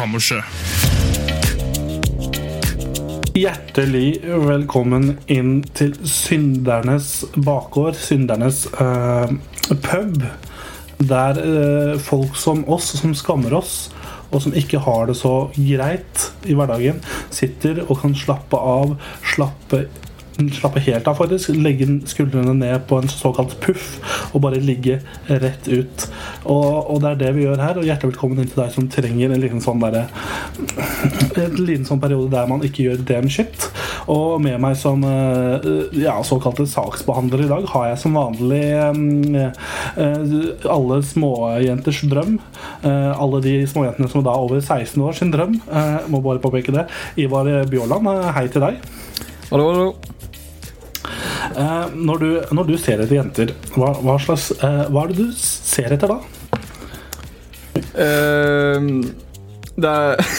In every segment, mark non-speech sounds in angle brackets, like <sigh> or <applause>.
Kammerset. Hjertelig velkommen inn til syndernes bakgård, syndernes eh, pub. Der eh, folk som oss, som skammer oss, og som ikke har det så greit i hverdagen, sitter og kan slappe av, slappe Slappe helt av, faktisk. Legge skuldrene ned på en såkalt puff og bare ligge rett ut. Og, og det er det vi gjør her. Og hjertelig velkommen inn til deg som trenger en liten sånn derre En liten sånn periode der man ikke gjør damn shit. Og med meg som eh, ja, såkalte saksbehandler i dag har jeg som vanlig eh, alle småjenters drøm. Eh, alle de småjentene som er da over 16 år sin drøm. Må bare påpeke det. Ivar Bjåland, eh, hei til deg. Hallo, hallo. Eh, når, du, når du ser etter jenter, hva, hva, slags, eh, hva er det du ser etter da? Ehm, det er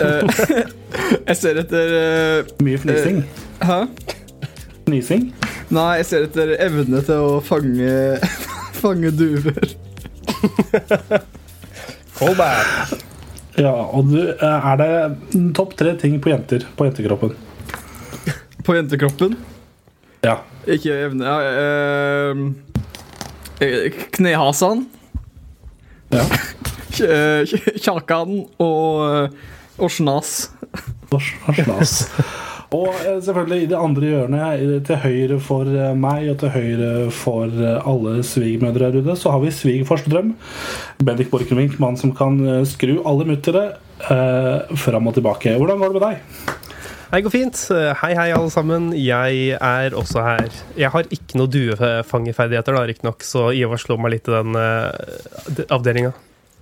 Eh, <laughs> Jeg ser etter eh, Mye fnising? Hæ? Fnising? Nei, jeg ser etter evne til å fange <laughs> Fange duver. Ja, og du, er det topp tre ting på jenter på jentekroppen? På jentekroppen. Ja. Ikke evne ja, ehm, eh, Knehasan, ja. <laughs> kj- kjakan og, eh, og snas. Snas. <laughs> Og eh, selvfølgelig i det andre hjørnet, til høyre for eh, meg og til høyre for eh, alle svigermødre her ute, så har vi svigerfars drøm. Bendik Borchgrevink, mann som kan eh, skru alle muttere eh, fram og tilbake. Hvordan går det med deg? Hei, går fint. Hei, hei, alle sammen. Jeg er også her. Jeg har ikke noe duefangerferdigheter, da, riktignok, så Ivar slår meg litt i den uh, avdelinga.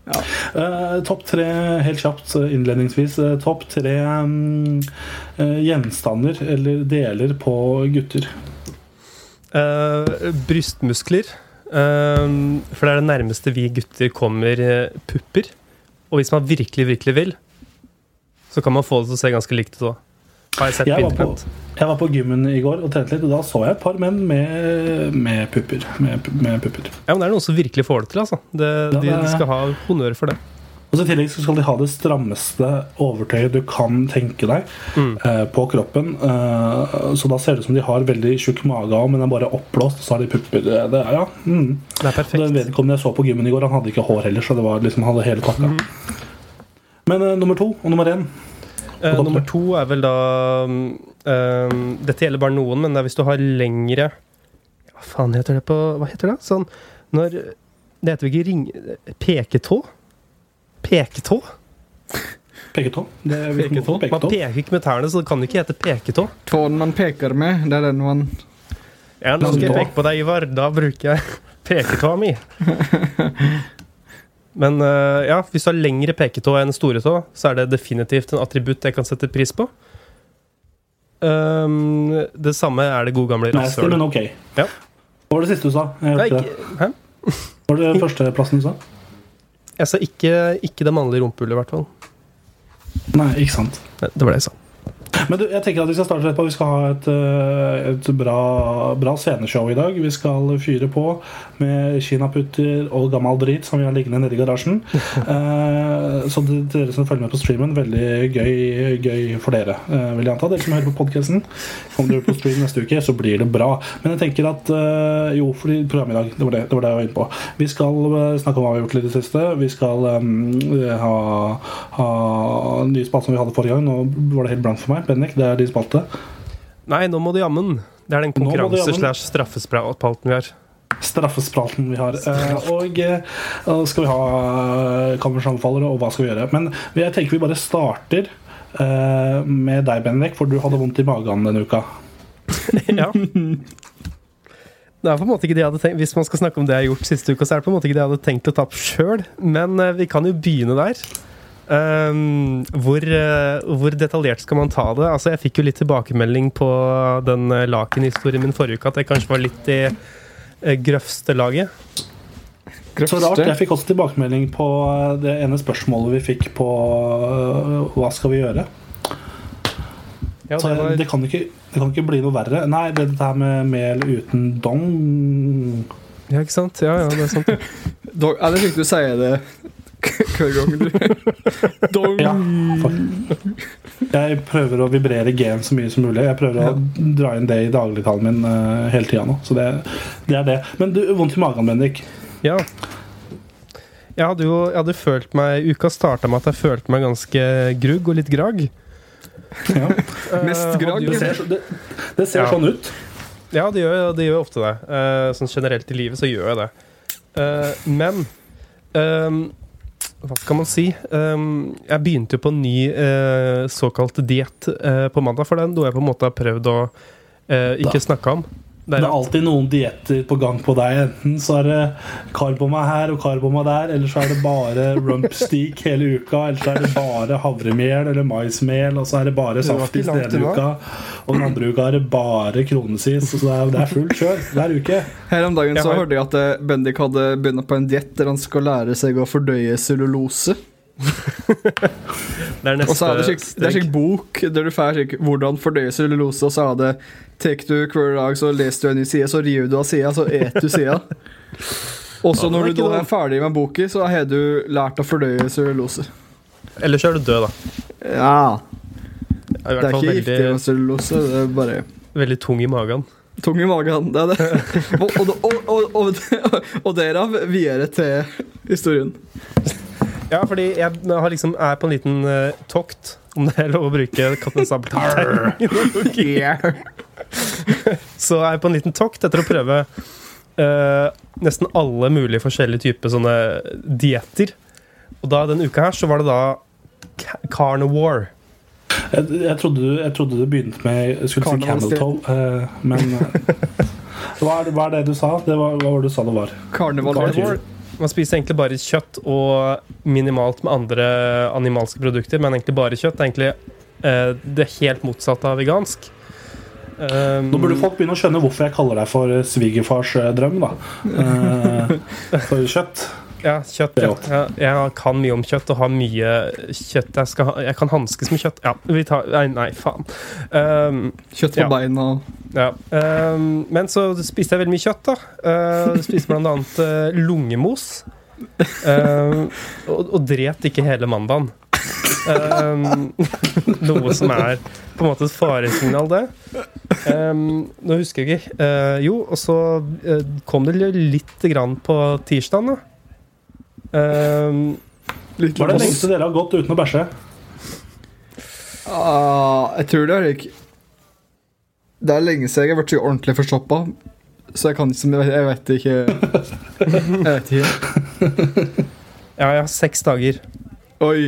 Eh, topp tre, helt kjapt eh, innledningsvis, Uh, topp tre um, gjenstander eller deler på gutter. Brystmuskler. For det er det nærmeste vi gutter kommer pupper. Og hvis man virkelig, virkelig vil, så kan man få det til å se ganske likt ut òg. Har jeg sett Jeg var, på, jeg var på gymmen i går og trente litt, og da så jeg et par menn med, med pupper. Med, med pupper. Ja, men det er noen som virkelig får det til, altså. Det, Ja, de, det de skal ha honnør for det. Og så I tillegg skal de ha det strammeste overtøyet du kan tenke deg Mm. eh, på kroppen. Eh, så da ser det ut som de har veldig tjukk mage, men den er bare oppblåst, og så har de pupper. Det, ja, mm. Det er perfekt. Den vedkommende jeg så på gymmen i går, han hadde ikke hår heller, så det var liksom, han hadde hele pakka. Mm. Men eh, nummer to og nummer én Topp nummer to er vel da um, Dette gjelder bare noen, men det er hvis du har lengre Hva faen heter det på Hva heter det? Sånn når Det heter vel ikke ring... Peketå? Peketå? Peketå. Er Peketå. Man peker ikke med tærne, så det kan ikke hete peketå. Tåen man peker med, det er den man Ja, nå skal jeg peke på deg, Ivar. Da bruker jeg peketåa mi. <laughs> Men uh, ja, hvis du har lengre peketå enn storetå, så er det definitivt en attributt jeg kan sette pris på. Um, det samme er det gode gamle Nasty, men ok. Ja. Hva var det siste du sa? Nei, ikke, hæ? <laughs> Hva var det førsteplassen du sa? Jeg sa ikke, ikke det mannlige rumpehullet, i hvert fall. Nei, ikke sant. Det det var det jeg sa. Men du, jeg tenker at vi skal starte rett på. Vi skal ha et, eh, et bra, bra sceneshow i dag. Vi skal fyre på med kinaputter og gammel drit som vi har liggende nede i garasjen. <laughs> Eh, så til dere som følger med på streamen, veldig gøy, gøy for dere, eh, vil jeg anta. Dere som hører på podkasten. Kommer dere på stream neste uke, så blir det bra. Men jeg tenker at eh, Jo, fordi programmet i dag, det var det, det var det jeg var inne på. Vi skal snakke om hva vi har gjort i det siste. Vi skal um, ha, ha nye spalter som vi hadde forrige gang. Nå var det helt blankt for meg. Bendik, det er din spalte. Nei, nå må du jammen. Det er den Nå må du konkurranse- jammen. slash straffespalten vi har. Straffespalten vi har. Eh, og nå skal vi ha eh, Kammers anbefalere, og hva skal vi gjøre? Men jeg tenker vi bare starter eh, med deg, Bendik, for du hadde vondt i magen denne uka. <laughs> ja. Det er på en måte ikke det jeg hadde tenkt Hvis man skal snakke om det jeg har gjort siste uka, så er det på en måte ikke det jeg hadde tenkt å ta opp sjøl. Men eh, vi kan jo begynne der. Ehm, hvor, eh, hvor detaljert skal man ta det? Altså, jeg fikk jo litt tilbakemelding på den uh, lakenhistorien min forrige uke, at jeg kanskje var litt i uh, grøvste laget. Så rart. Jeg fikk også tilbakemelding på eh, det ene spørsmålet vi fikk på hva skal vi gjøre. Ja, det var, det kan, ikke, det kan ikke bli noe verre. Nei, det dette her med mel uten dong ja, ikke sant? Ja, ja, det er sant. <laughs> Dog, ja, det fikk du si det <laughs> hver gang du Dong. Ja. Jeg prøver å vibrere G-en så mye som mulig. Jeg prøver å dra inn det i dagligtalen min øh, hele tida nå. Så det, det er det. Men du, vondt i magen, Bendik. Ja. Jeg hadde jo jeg hadde følt meg Uka starta med at jeg følte meg ganske grugg og litt grag. Ja. Mest grag. gragg. Det ser, det, det ser Ja. sånn ut. Ja, det gjør, det gjør ofte det. Eh, sånn generelt i livet så gjør jeg det. Eh, men ehm, hva skal man si? Ehm, jeg begynte jo på en ny eh, såkalt diett eh, på mandag, for den, noe jeg på en måte har prøvd å eh, ikke snakke om. Det er alltid noen dietter på gang på deg. Enten så er det karboma her og karboma der, eller så er det bare <laughs> rumpsteak hele uka, eller så er det bare havremel eller maismel, og så er det bare saftis den ene uka, og den andre uka er det bare kronesis. Så det er, det er fullt kjør hver uke. Her om dagen så hørte jeg at eh, Bendik hadde begynt på en diett der han skal lære seg å fordøye cellulose. Det er neste Og så er det slik, det er slik bok der du får slik, hvordan fordøye cellulose, og så er det Tar du hver dag, så leser du en ny side, så river du av sida, så et du sida. <laughs> Og så når du da er ferdig med boka, så har du lært å fordøye cellulose. Ellers er du død, da. Ja. I Det er fall ikke giftig med cellulose, det er bare veldig tung i magen. tung i magen. Det er det. <laughs> Og, og, og, og, og, og derav videre til historien. Ja, fordi jeg har liksom, er på en liten eh, tokt, om det er lov å bruke Kaptein Sabeltann. <laughs> Så er jeg på en liten tokt etter å prøve eh, nesten alle mulige forskjellige typer sånne dietter. Og da denne uka her så var det da ca- carnivore. Jeg, jeg, trodde, du, jeg trodde du begynte med jeg skulle si camel toe, eh, men eh, <laughs> hva, er det, hva er det du sa? Det var, hva var det du sa det var? Karneval. Carnivore. Man spiser egentlig bare kjøtt og minimalt med andre animalske produkter, men egentlig bare kjøtt. Det er egentlig eh, det helt motsatte av vegansk. Um, Nå burde folk begynne å skjønne hvorfor jeg kaller deg for svigerfars eh, drøm. da Eh, <laughs> For kjøtt. Ja, kjøtt. Ja. Jeg kan mye om kjøtt og har mye kjøtt jeg, skal jeg kan hanskes med kjøtt. Ja, vi tar Nei, nei faen. Um, Kjøtt på Ja. beina. ja. um, men så spiste jeg veldig mye kjøtt, da. Uh, spiste blant annet uh, lungemos. Um, og, og dret ikke hele mandagen. Um, noe som er på en måte et faresignal, det. Um, nå husker jeg ikke. Uh, jo, og så uh, kom det litt grann på tirsdagen, da. Um, Litt Hva er det lengste dere har gått uten å bæsje? Ah, jeg tror det er ikke Det er lenge siden jeg har vært så ordentlig forstoppa. Så jeg kan ikke Jeg vet ikke Jeg vet ikke. ja, jeg har seks dager. Oi.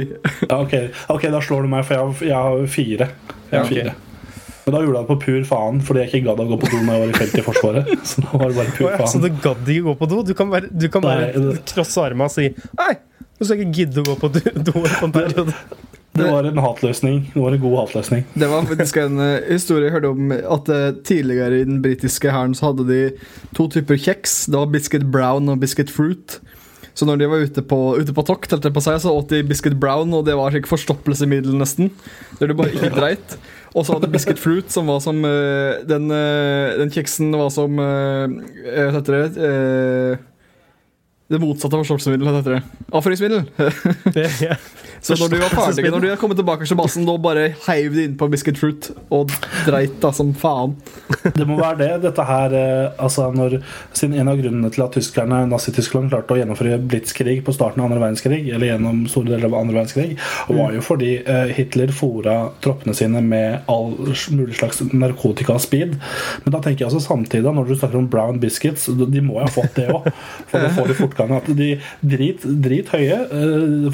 Ja, ok, ok, da slår du meg, for jeg har, jeg har fire. Jeg har Ja, ok. Men da gjorde det på pur faen, fordi jeg ikke gadd å gå på do når jeg var i felt i Forsvaret. <laughs> Så da var det bare pur ja, så faen. du gadd ikke gå på do? Du kan bare, du kan bare Nei, det- krosse armene og si Nei, nå skal jeg ikke gidde å gå på do do på en periode. Det var en hatløsning. Det var en god hatløsning. Det var faktisk en eh, historie jeg hørte om at eh, tidligere i den britiske hæren så hadde de to typer kjeks. Det var biscuit brown og biscuit fruit. Så når de var ute på, ute på tokt, på seg, så åt de biscuit brown, og det var slik forstoppelsesmiddel nesten. Der du bare ikke dreit. Og så hadde biscuit fruit, som var som eh, den, eh, den kjeksen var som eh, Hva heter det? Det motsatte av det? Avføringsmiddel. Ja. <laughs> Så når du var ferdig, når du kom tilbake til basen, da bare heiv du inn på biscuit fruit og dreit da som faen. <laughs> Det må være det. Dette her eh, altså når, Siden en av grunnene til at tyskerne Nazi-Tyskland klarte å gjennomføre blitzkrig på starten av andre verdenskrig, eller gjennom store deler av andre verdenskrig, var jo fordi eh, Hitler fora troppene sine med all mulig slags narkotika og speed. Men da tenker jeg altså samtidig, når du snakker om brown biscuits De må jo ha fått det òg. For da får de <laughs> fort fortgang. At de drit, drit høye, uh,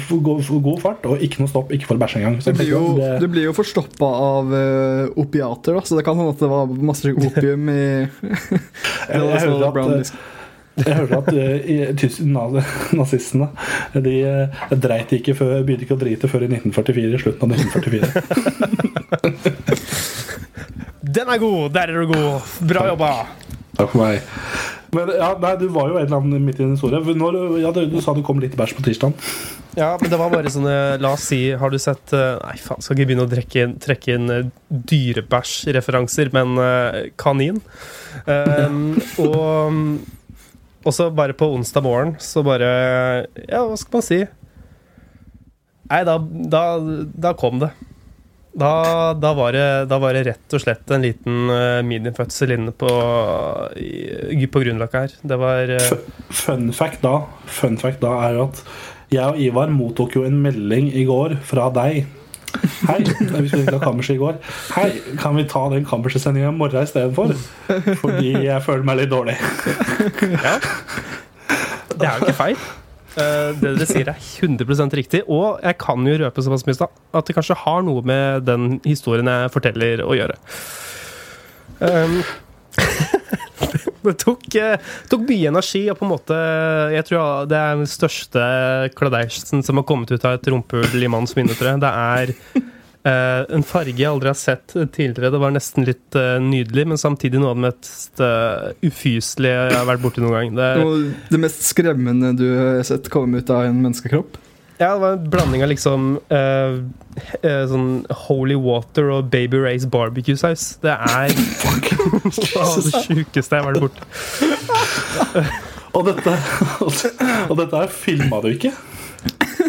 god fart, og ikke noe stopp, ikke for bæsj engang. Du blir jo, det- blir jo forstoppa av uh, opiater, da, så det kan hende at det var masse opium i <laughs> jeg, <laughs> det var jeg så brown at, jeg na- nazistene De uh, dreit ikke før, begynte ikke å drite før i 1944, i slutten av 1944. <laughs> Den er god! Der er du god! Bra jobba! Takk for meg. Men ja, nei, Du var jo en eller annen midt i en historie. Når, ja, du, du sa du kom litt bæsj på tirsdag. Ja, men det var bare sånne La oss si, har du sett eh, Nei, faen, skal ikke begynne å trekke inn, trekke inn dyrebæsjreferanser, dyrebæsj-referanser, men eh, kanin. Um, og og så bare på onsdag morgen, så bare Ja, hva skal man si? Nei, da, da, da kom det. Da, da, var det, da var det rett og slett en liten uh, minifødsel inne på, i, på grunnlaget her. Det var uh... Fun fact da Fun fact da er at jeg og Ivar mottok jo en melding i går fra deg. Hei, <laughs> vi skulle ikke ha kammerset i går. Hei, kan vi ta den kammerset-sendinga i morgen istedenfor? Fordi jeg føler meg litt dårlig. Ja. Det er jo ikke feil. Eh, det dere sier, er 100 riktig. Og jeg kan jo røpe såpass mye at det kanskje har noe med den historien jeg forteller, å gjøre. Um, <laughs> det tok, uh, tok mye energi og på en måte Jeg tror det er den største kladeisen som har kommet ut av et rumpehull i manns minne, tror jeg. Det er eh, en farge jeg aldri har sett tidligere. Det var nesten litt uh, nydelig, men samtidig noe av det mest uh, ufyselige jeg har vært borti noen gang. Det, Det det mest skremmende du har sett komme ut av en menneskekropp. ja, det var en blanding av liksom eh, eh, sånn holy water og Baby Rays barbecue sauce. Det er <laughs> det sjukeste jeg har vært borti. Og dette, og dette her filma du ikke.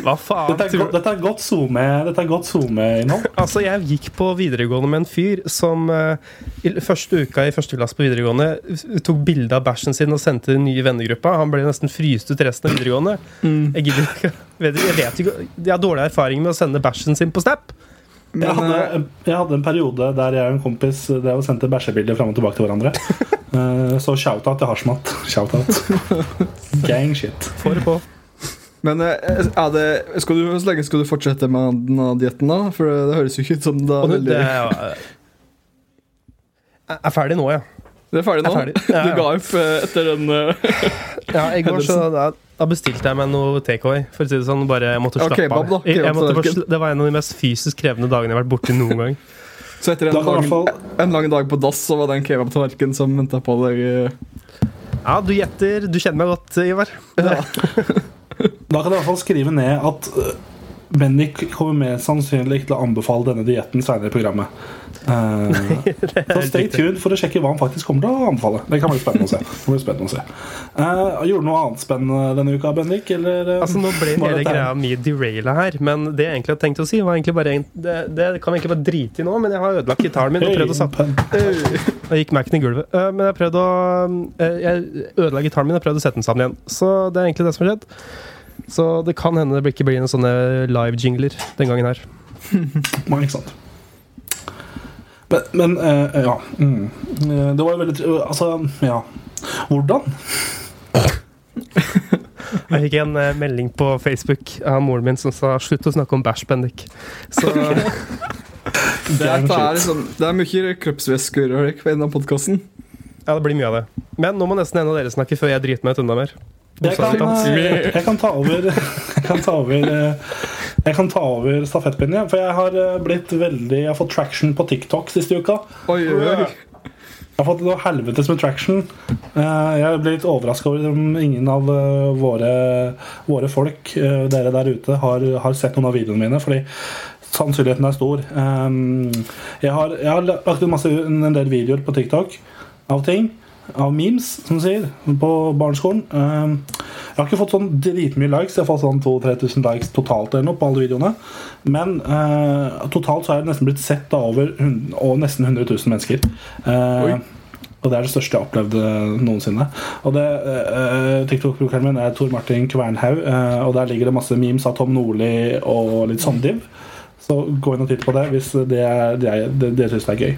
Hva faen? Dette er, go- dette er godt zoome- godt zoome-innhold. Altså, jeg gikk på videregående med en fyr som uh, i første uka i første klasse på videregående tok bilde av bæsjen sin og sendte den nye vennegruppa. Han ble nesten fryst ut resten av videregående. Jeg gidder ikke vet, Jeg vet ikke Jeg har dårlig erfaring med å sende bæsjen sin på Snap. Jeg hadde, eh, jeg hadde en periode der jeg og en kompis Det var sendte bæsjebilder fram og tilbake til hverandre. <laughs> Eh, Så shout-out til Hasjmat. Shout-out. <laughs> Gang shit. Få det på. Men eh, er det, skal du, så lenge skal du fortsette med denne dietten, da? For det, det høres jo ikke ut som det er veldig det jeg er ferdig nå, ja. Du er ferdig nå? er ferdig. Ja, <laughs> ja. Du ga opp eh, etter den eh, <laughs> ja I går så da, da bestilte jeg meg noe takeaway. For å si det sånn, bare jeg måtte Ja, slappe da. av. Jeg, jeg måtte på bare, sl- det var en av de mest fysisk krevende dagene jeg har vært borti noen gang. Så etter en lang, fall en lang dag på dass, så var det en kebabtallerken som venta på deg. eh. Ja, du gjetter. Du kjenner meg godt, Ivar. <laughs> Da kan jeg i hvert fall skrive ned at uh, Bendik kommer mest sannsynlig til å anbefale denne dietten senere i programmet. Eh, <laughs> så stay tuned for å sjekke hva han faktisk kommer til å anbefale. Det kan bli spennende å se. Spennende å se. Uh, gjorde du noe annet spennende denne uka, Bendik? Eller, eh, Altså, Nå ble hele greia mye deraila her, men det jeg egentlig hadde tenkt å si, var egentlig bare en, det, det kan vi egentlig bare drite i nå, men jeg har ødelagt gitaren min og prøvd å satt Da gikk Mac-en i gulvet. Uh, men jeg prøvde å eh, Jeg ødela gitaren min og prøvde å sette den sammen igjen. Så det er egentlig det som har skjedd. Så det kan hende det ikke blir noen sånne live-jingler den gangen her. <laughs> Ja, ikke sant. Men, men uh, ja. Mm. Eh, Det var jo veldig tr- Altså, ja. Hvordan? <laughs> Jeg fikk en uh, melding på Facebook av moren min som sa 'slutt å snakke om bæsj, Bendik'. Så <laughs> Det, er, det, er liksom, det er mye kroppsvæsker på denne podkasten. ja, det blir mye av det. Men nå må nesten en av dere snakke før jeg driter meg ut enda mer. Jeg kan, eh, jeg kan ta over <laughs> Jeg kan ta over eh, Jeg kan ta over stafettpinnen, ja, for jeg har eh, blitt veldig Jeg har fått traction på TikTok siste uka. Oi, oi, oi. Jeg har fått noe helvetes med traction. Eh, Jeg ble litt overraska over om ingen av våre, våre folk, dere der ute, har, har sett noen av videoene mine. Fordi sannsynligheten er stor. Jeg har, jeg har lagt ut masse, en del videoer på TikTok av ting. Av memes, som de sier, på barneskolen. Eh, Jeg har ikke fått sånn dritmye likes. Jeg har fått sånn 2000-3000 likes totalt eller noe på alle videoene. Men eh, totalt så er det nesten blitt sett av over 100, og nesten 100 000 mennesker. Eh, og det er det største jeg har opplevd eh, noensinne. Og det eh, TikTok-brukeren min er Tor Martin Kvernhaug, eh, og der ligger det masse memes av Tom Nordli og litt sånn div. Så gå inn og titt på det hvis det, er, det, er, det, det syns det er gøy.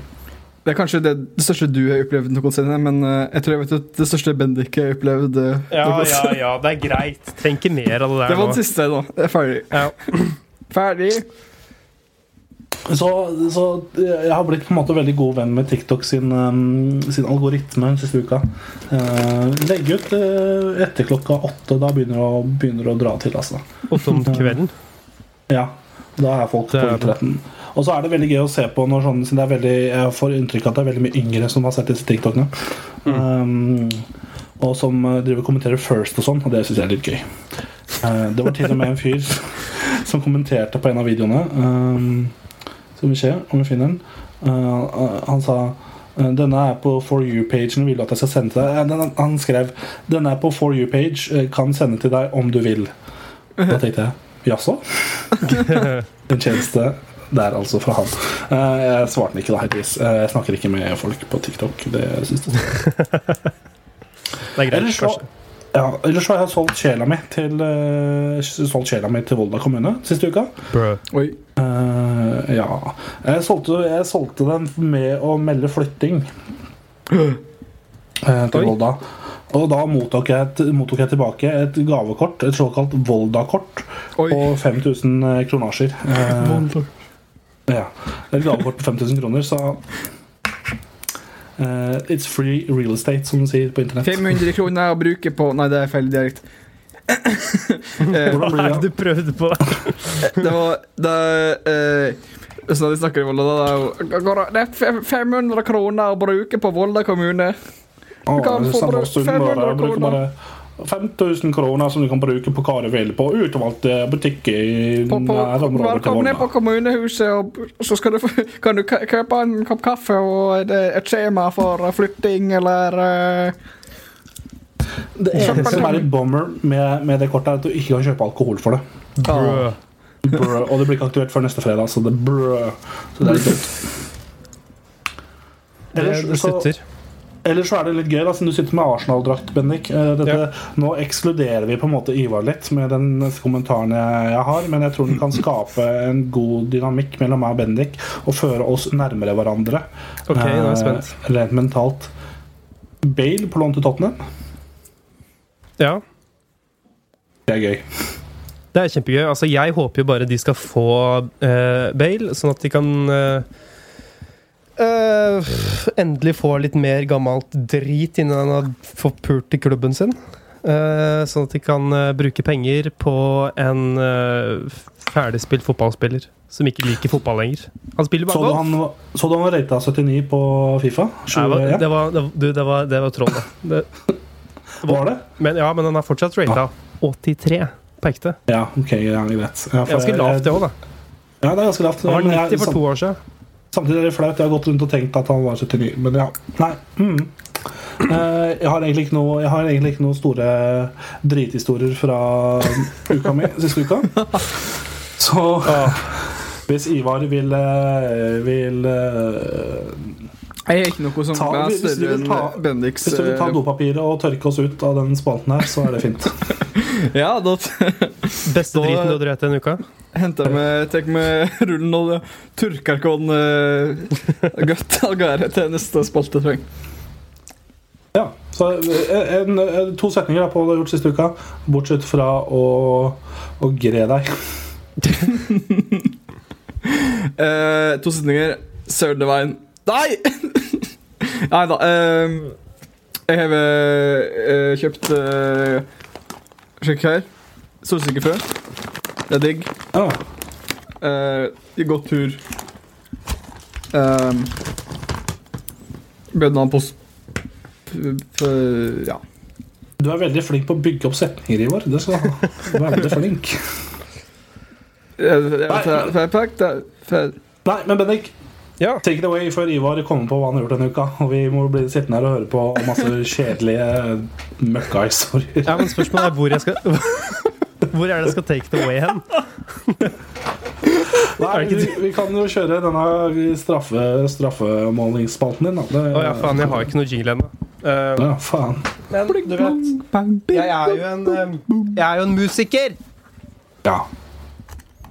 Det er kanskje det, det største du har opplevd noensinne, men eh, jeg tror jeg vet at det største Bendik har opplevd. eh, Ja, ja, <laughs> ja, det er greit. Trenger ikke mer av det der Det var den siste nå. Det er ferdig. Ja. <clears throat> Ferdig. Så, så jeg har blitt på en måte veldig god venn med TikTok sin, um, sin algoritme den siste uka. legg ut etter klokka åtte. Da begynner det å, begynner det å dra til. Altså. Åtte om kvelden. Ja, da er folk på er bra. internetten. Og så er det veldig gøy å se på når sånn, siden det er veldig, Jeg får inntrykk av at det er veldig mye yngre som har sett disse TikTokene. Um, og som uh, driver og kommenterer First og sånn, og det syns jeg er litt gøy. Uh, det var til og med en fyr <laughs> som kommenterte på en av videoene. Um, skal vi se om vi finner den. Uh, uh, han sa denne er på For you-pagen. Vil du at jeg skal sende til deg? Eh, han skrev denne er på For you-page. eh, Kan sende til deg om du vil. Da tenkte jeg jaså? <laughs> En tjeneste der, altså, fra han. Eh, jeg svarte ikke, da, heldigvis. Eh, jeg snakker ikke med folk på TikTok. Det synes jeg. <laughs> Det er greit, Ellers så, kanskje. ja, ellers har jeg solgt sjela mi til eh, Solgt sjela mi til Volda kommune siste uka. Oi. Uh, ja jeg solgte, jeg solgte den med å melde flytting uh, til Oi. Volda. Og da mottok jeg, et, mottok jeg tilbake et gavekort, et såkalt Volda-kort, på 5000 kronasjer. Eh, ja. Et gavekort på 5000 kroner, så uh, It's free real estate, som de sier på internett. 500 kroner å bruke på Nei, det er feil dialekt. Eh, <laughs> Hvordan Hva er det det? du prøvde på? <laughs> det var det, uh, Så de snakker i Volda, da det er Det er 500 kroner å bruke på Volda kommune. Du kan få samme 500 bare. Bruker kroner. Bare 5000 kroner som du kan bruke på hva du vil på utvalgte butikker i På, på, nærområdet Velkommen ned på kommunehuset, og så skal du, kan du kjøpe en kopp kaffe og et, et skjema for flytting, eller uh, Det eneste som er litt bummer med, med det kortet, er at du ikke kan kjøpe alkohol for det. Bro. Brø. Og det blir ikke aktuelt før neste fredag, så det er brø. Så det er litt dumt. Det, Ellers, så. Ellers så er det litt gøy, da, siden du sitter med Arsenal-drakt, Bendik. Dette, ja. Nå ekskluderer vi på en måte Ivar litt med den kommentaren jeg, jeg har, men jeg tror den kan <laughs> skape en god dynamikk mellom meg og Bendik og føre oss nærmere hverandre. Ok, nå er jeg Eh, spent. Rent mentalt. Bale på lån til Tottenham. Ja, Det er gøy. det er kjempegøy. Altså, jeg håper jo bare de skal få eh, Bale, sånn at de kan eh, eh, endelig få litt mer gammelt drit innen han har forpult i klubben sin. Uh, sånn at de kan uh, bruke penger på en uh, ferdigspilt fotballspiller som ikke liker fotball lenger. Han spiller Så bare du golf. han, så du han var rata 79 på Fifa? Nei, det var, det var, det, du, det var, det var troll, det. det. <laughs> Var det? Men, ja, men han er fortsatt rata 83 på ekte. Ja, ok, ja, greit. Ja, Ganske lavt, det òg, da. Ja, det er ganske lavt. Han var 90 for to år siden. Samtidig er det flaut. Jeg har gått rundt og tenkt at han var 79, men ja. Nei. Mm. Eh, jeg, har egentlig ikke noe, jeg har egentlig ikke noen store drithistorier fra uka mi siste uka. Så hvis Ivar vil, eh, vil eh, Jeg er ikke noe som Ta- er hvis du større vil enn ta- Bendiks Hvis du vil ta eh, dopapiret og tørke oss ut av den spalten her, så er det fint. <laughs> Ja, da <laughs> Beste Da- driten du har drevet denne uka? henter med, tek med rullen og tørker kon uh, godt av gårde til neste spalte, tror jeg. Ja, så eh, en, en, To setninger da på hva du har gjort siste uka, bortsett fra å, å gre deg. uh, <laughs> to setninger. Sørneveien Nei! Nei da. Uh, jeg har uh, kjøpt uh, Sjekk her. Solsikkefrø. Det er digg. Ja. Uh, gått tur. Um, Bønna på s- p- p- Ja. Du er veldig flink på å bygge opp setninger, Ivar. Det skal du ha. Veldig flink. Nei, men Bendik, Ja. take it away før Ivar kommer på hva han har gjort denne uka. Og vi må bli sittende her og høre på masse <laughs> kjedelige møkkahistorier. ja, men spørsmålet er hvor jeg skal <laughs> Hvor er det jeg skal take it away hen? <laughs> Nei, vi, vi kan jo kjøre denne straffe, straffemålingsspalten din, da. Det, Å ja, faen, jeg har ikke noe jingle ennå. Uh, Ja, faen. men du vet Jeg er jo en, eh, jeg er jo en musiker! Ja.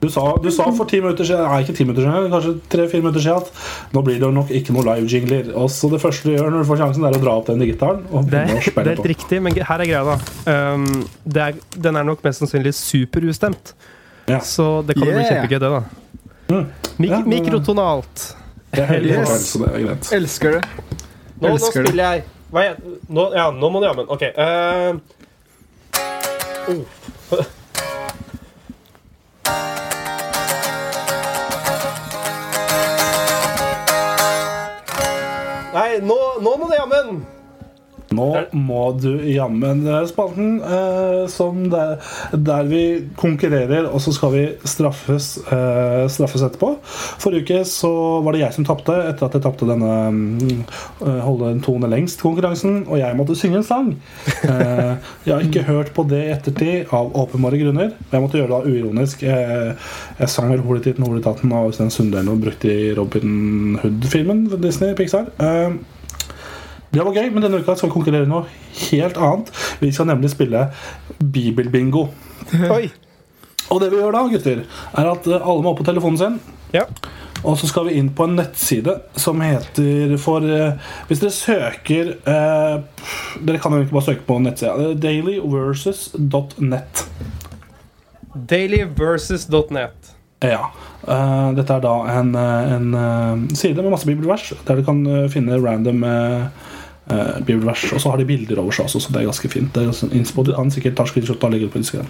Du sa, du sa for ti minutter siden Nei, ikke ti minutter siden, kanskje tre-fire minutter siden at nå blir det nok ikke noe live-jingler. Og så det første du gjør når du får sjansen, er å dra opp den gitaren og Det er, det er helt riktig, men her er greia, da. Um, det er, den er nok mest sannsynlig superustemt. Ja. Så det kan jo bli kjempegøy, det, da. Mm. Mik Ja, men- mikrotonalt. Jeg er Yes. yes. så det er greit. Elsker det. Nå, nå Elsker det. spiller jeg Hva er nå, Ja, nå må du jammen. OK. Uh, oh. <laughs> Nei, nå, nå må det jammen! Nå må du jammen eh, spalten eh, som der, der vi konkurrerer, og så skal vi straffes, eh, straffes etterpå. Forrige uke så var det jeg som tapte etter at jeg tapte denne mm, eh, holde en tone lengst-konkurransen, og jeg måtte synge en sang. Eh, jeg har ikke hørt på det i ettertid av åpenbare grunner. Men Jeg måtte gjøre det uironisk. Jeg, jeg sang vel 'Holetitten, Holetatten' av Øystein Sundell og brukte i Robin Hood-filmen Disney Pixar. Eh, det var gøy, men denne uka skal vi konkurrere noe helt annet. Vi skal nemlig spille bibelbingo. Oi. Og det vi gjør da, gutter, er at eh, alle må opp på telefonen sin. Ja. Og så skal vi inn på en nettside som heter for eh, Hvis dere søker eh, Dere kan jo ikke bare søke på nettsida. Er Dailyversus.net. Dailyversus.net. Ja. Eh, dette er da en, en side med masse bibelvers, der du kan finne random eh, bibelvers. Og så har de bilder over seg også, så det er ganske fint. Det er sånn han sikkert tar screenshot og legger det på Instagram.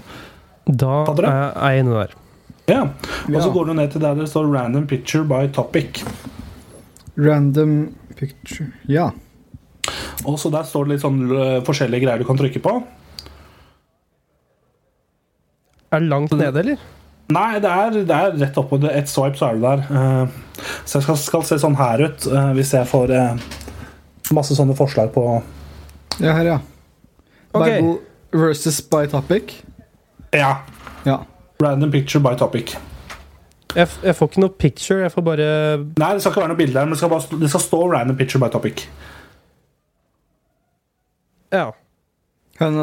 Da er jeg inne der. Ja. Og så Ja. går du ned til der det står 'random picture by topic'. Random picture Ja. Og så der står det litt sånn øh, forskjellige greier du kan trykke på. Er det langt nede, eller? Nei, det er, det er rett oppå. Et Ett swipe, så er du der. Eh, så jeg skal, skal se sånn her ut eh, hvis jeg får eh, masse sånne forslag på Ja, her, ja. Okay. Bible versus by topic. Ja. Ja. Random picture by topic. Jeg, f- jeg får ikke noe picture. Jeg får bare Nei, det skal ikke være noe bilde her, men det skal, bare, stå- det skal stå 'random picture by topic'. Ja. Kan,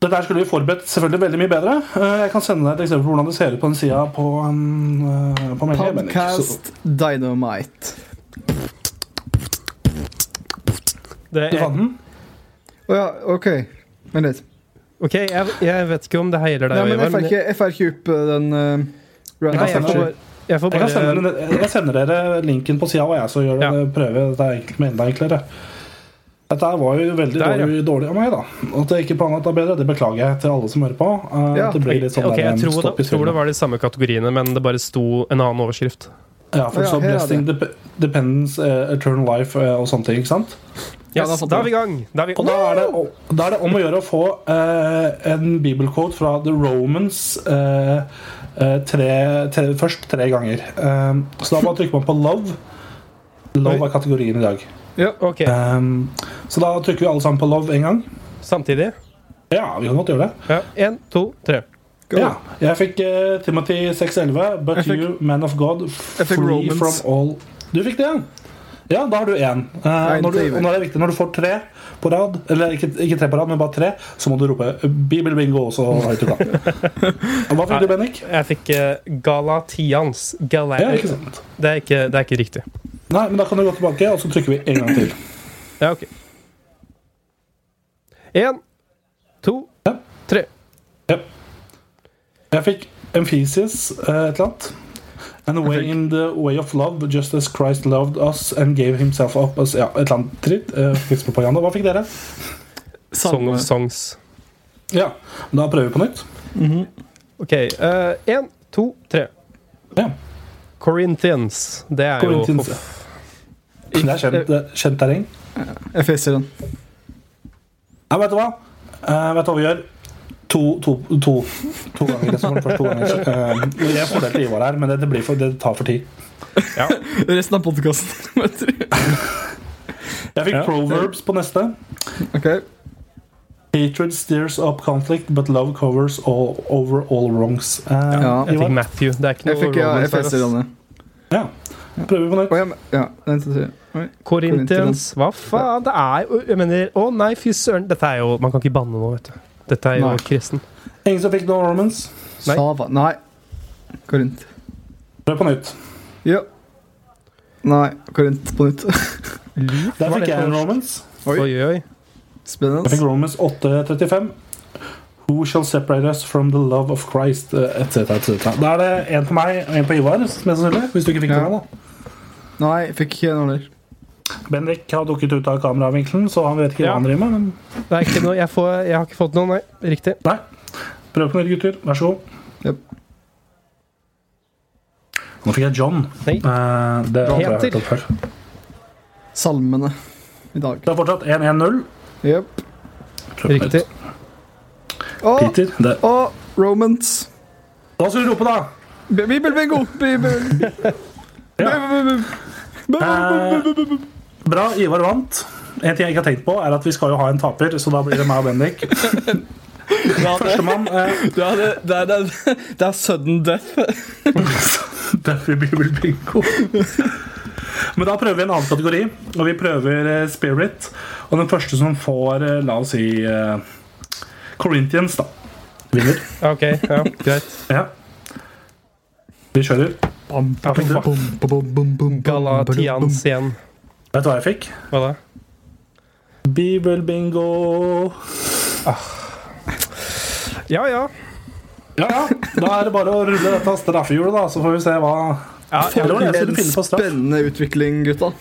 Dette her skulle vi forberedt selvfølgelig veldig mye bedre. Eh, Jeg kan sende deg et eksempel på hvordan det ser ut på den sida på, eh, på meldingen. Podcast Dynamite. Det Du er, fant den? Å ja, OK. Vent litt. ok, jeg, jeg vet ikke om det heiler deg. Nei, men jeg får ikke, jeg får ikke opp uh, den uh, Jeg random Nei, jeg får sender- bare, jeg får kan bare sende, den- jeg sender dere linken på sida, og jeg så gjør det, Ja. prøve. Dette er enkelt, men enda enklere. Dette her var jo veldig Der, ja. dårlig, dårlig av meg, da. At jeg ikke planla det bedre, det beklager jeg til alle som hører på. Uh, Ja. det litt sånn Ok, der, jeg tror, stopp det, tror det var de samme kategoriene, men det bare sto en annen overskrift. Ja, for Ja, så Blessing, dep Dependence, uh, Eternal Life uh, og sånne ting. ikke sant? Ja, Yes, da da er vi i gang! Da er vi, Og da er, det, da er det om å gjøre å få uh, en bibelquote fra The Romans uh, eh, tre, tre, først tre ganger. Uh, så da bare trykker man på love. Love er kategorien i dag. Ja, Ok, Um, så da trykker vi alle sammen på love en gang. Samtidig. Ja, vi kan godt gjøre det. Ja, Én, to, tre. Go. Ja. Jeg fikk Timothy 611, but fikk- you, man of God, free from all Du fikk det, ja? Ja, da har du én. Eh, når, du, og nå er det viktig, når du får tre på rad, eller ikke, ikke tre på rad, men bare tre, så må du rope 'bibelbingo' også høyt du kan. <laughs> Hva fikk du, Bennik? Jeg fikk eh, Galatians. Gala Ja, ikke sant. det, er ikke, det er ikke riktig. Nei, men Da kan du gå tilbake, og så trykker vi en gang til. Ja, ok. Én, to, Ja. tre. Jeg fikk Emphesius eh, et eller annet. And a way in the way of love, just as Christ loved us and gave himself up as Ja, et eller annet dritt. Eh, Kristspropaganda. Hva fikk dere? Song of Songs. Ja, Da prøver vi på nytt. Mhm. Ok. Én, to, tre. Ja. Corinthians. Det er Corinthians, jo Det er kjent, det er kjent terreng. Jeg fester den. Ja, vet du hva? Uh, vet du hva vi gjør? To, to, to, to ganger. Var først to ganger. <laughs> Eh, jeg til Ivar her, men det, det, blir for, det tar for tid. ja. <laughs> Resten av podkasten. <laughs> Jeg fikk Ja. proverbs på neste. OK. Hatred steers up conflict, but love covers all, over all wrongs. Uh, Ja. Jeg Ivar? fikk Matthew. Det er ikke noe fikk ja, jeg den. Ja. Prøver vi på nytt. Oh, ja, ja. Corinthians. Hva faen? Det er jo Jeg mener Å nei, fy søren. Dette er jo Man kan ikke banne nå, vet du. Dette er jo Nei. kristen. Ingen som fikk No Romans? Nei. Sava. Nei. Korint. Prøv på nytt. Ja. Nei, Korint på nytt. Der fikk jeg en Romans. Oi, oi, oi. Jeg fikk Romans 8.35. Who shall separate us from the love of Christ, eh, etc., etc. Da er det en på meg og en på Ivar, mest sannsynlig. Hvis du ikke fikk det Ja. med, da. Nei, fikk ikke en heller. Bendik har dukket ut av kameravinkelen, så han vet ikke Ja. hva han driver med. Men Det er ikke noe, jeg, får, jeg har ikke fått noe, nei. Riktig. nei. Prøv på nytt, gutter. Vær så god. Yep. Nå fikk jeg John. Nei. Eh, det har jeg før. Salmene i dag. Det er fortsatt 1-1-0. Jepp. Riktig. Og, Peter. Det. og Romans. Da skal du rope, da! Bibelbingo! Bibel. Bra, Ivar vant. En ting jeg ikke har tenkt på, er at vi skal jo ha en taper, så da blir det meg og Bendik. Førstemann eh, det, det, er, det, er, det er sudden death. death Bibel Bingo. Men da prøver vi en annen kategori, og vi prøver eh, Spirit. Og den første som får, eh, la oss si uh, Corinthians, da. Vinner. Ok, ja, greit. Ja. Vi kjører. Galatians igjen. Vet du hva jeg fikk? Hva da? Bibel Bingo. Ja, ja. Ja, ja. Da er det bare å rulle dette straffehjulet, da, så får vi se hva ja jeg, er En finne på straff? spennende utvikling, gutta.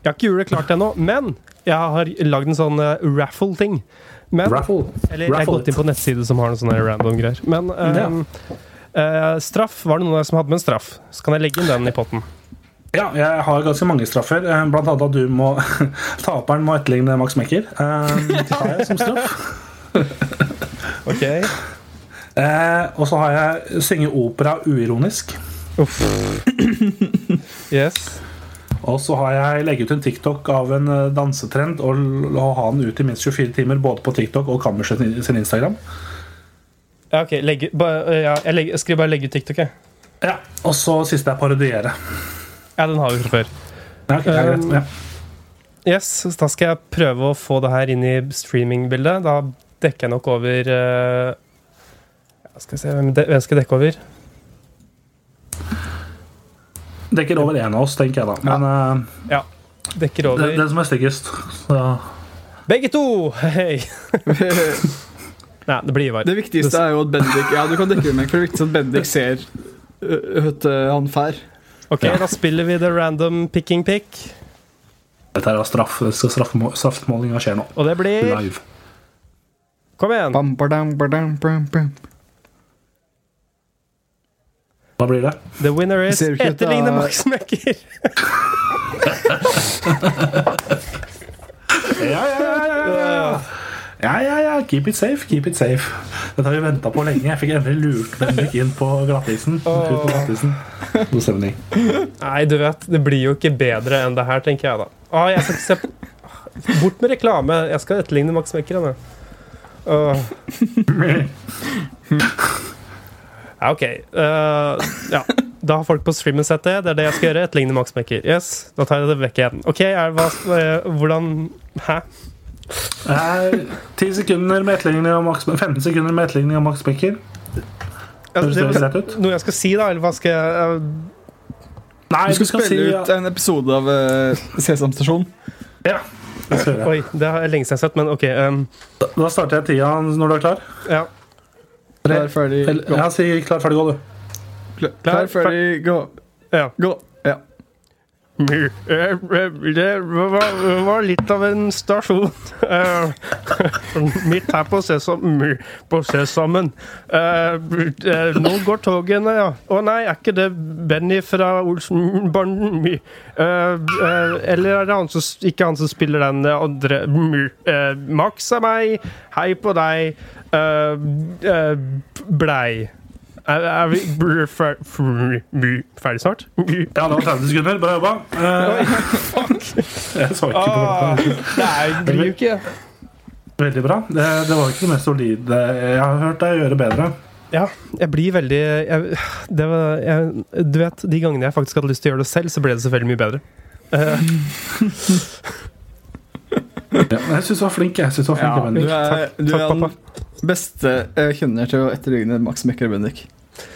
jeg har ikke gjort det klart ennå, men jeg har lagd en sånn uh, raffle-ting. Men Raffle. Eller jeg har gått inn på nettside som har noen sånne random greier. Men ehm, uh, straff, var det noen av dere som hadde med en straff? Så kan jeg legge inn den i potten. Ja, jeg har ganske mange straffer. eh, Blant annet at du må <laughs> Taperen må etterligne Max Mekker. Eh, Det har jeg som straff. <laughs> Ok Eh, og så har jeg synge opera uironisk. Uff. <clears throat> Yes. Og så har jeg legge ut en TikTok av en dansetrend og ha den ut i minst 24 timer både på TikTok og Kammerset sin Instagram. Ja, ok, legge, ba, ja, jeg, legger, jeg bare 'legge ut TikTok', jeg. Ja, Og så siste er parodiere. Ja, den har vi fra før. Ja, okay, det er greit. Um, Ja. Yes, Da skal jeg prøve å få det her inn i streamingbildet. Da dekker jeg nok over uh, Skal vi se hvem, de, hvem skal jeg dekke over? Dekker over én av oss, tenker jeg da. Men uh, Ja. Dekker det, over Den, som er styggest. Begge to! Hei! <laughs> Nei, det blir Ivar. Det viktigste er jo at Bendik Ja, du kan dekke meg, for det viktigste er at Bendik ser øh, han fær. Ok, Ja. Da spiller vi the random picking pick. dette er straff, straffemålinga skjer nå. Og det blir Live. Kom igjen! Bam, badam, badam, bam, bam. Hva blir det? The winner is etterligne er- Max Mekker. Ja, ja, ja, ja, ja. Ja, ja, ja. Keep it safe, keep it safe. Dette har vi venta på lenge. Jeg fikk endelig lurt Bendik inn på glattisen. Glattisen. God stemning. Nei, du vet, det blir jo ikke bedre enn det her, tenker jeg da. Å, jeg skal se Bort med reklame. Jeg skal etterligne Max Mekker. jeg, Ja, OK. Uh, ja. Da har folk på streamen sett det. Det er det jeg skal gjøre. Etterligne Max Mekker. Yes, da tar jeg det vekk igjen. OK, er, hva, eh, hvordan Hæ? Eh, 10 sekunder med etterligning av Max 15 sekunder med etterligning av Max Becker. Høres det ut? noe jeg skal si, da? Eller hva skal jeg eh, Nei, Du skal spille si ut en episode av uh, Sesam Stasjon. Ja. det skal jeg gjøre. Oi, det har jeg lenge siden sett, men OK. Um. Da- Da starter jeg tida når du er klar. ja. Klar, ferdig, gå. Ja, si klar, ferdig, gå, du. Klar, klar, ferdig, gå. ja. Gå. Det var, litt av en stasjon. Eh, Midt her på, Sesam, på Sesammen. Eh, eh, Nå går togene, ja. Å nei, er ikke det Benny fra Olsenbanden? Eller er det han som, ikke han som spiller den andre? Max er meg. Hei på deg. Blei. Er, er vi br- fer, fer, ferdig snart? Ja, det var 30 sekunder. Bra jobba. Eh, jeg så ikke på Ah, klokka. Nei, det blir jo ikke Veldig bra. Det, det var ikke det mest solide jeg har hørt deg gjøre bedre. Ja, jeg blir veldig jeg, det var, jeg, Du vet, De gangene jeg faktisk hadde lyst til å gjøre det selv, så ble det selvfølgelig mye bedre. Uh. <laughs> Ja, jeg syns du var flink. Jeg synes du var flink Ja, du er, Takk, du takk, er pappa. den beste jeg kjenner til å etterligne Max Mekker og Bendik.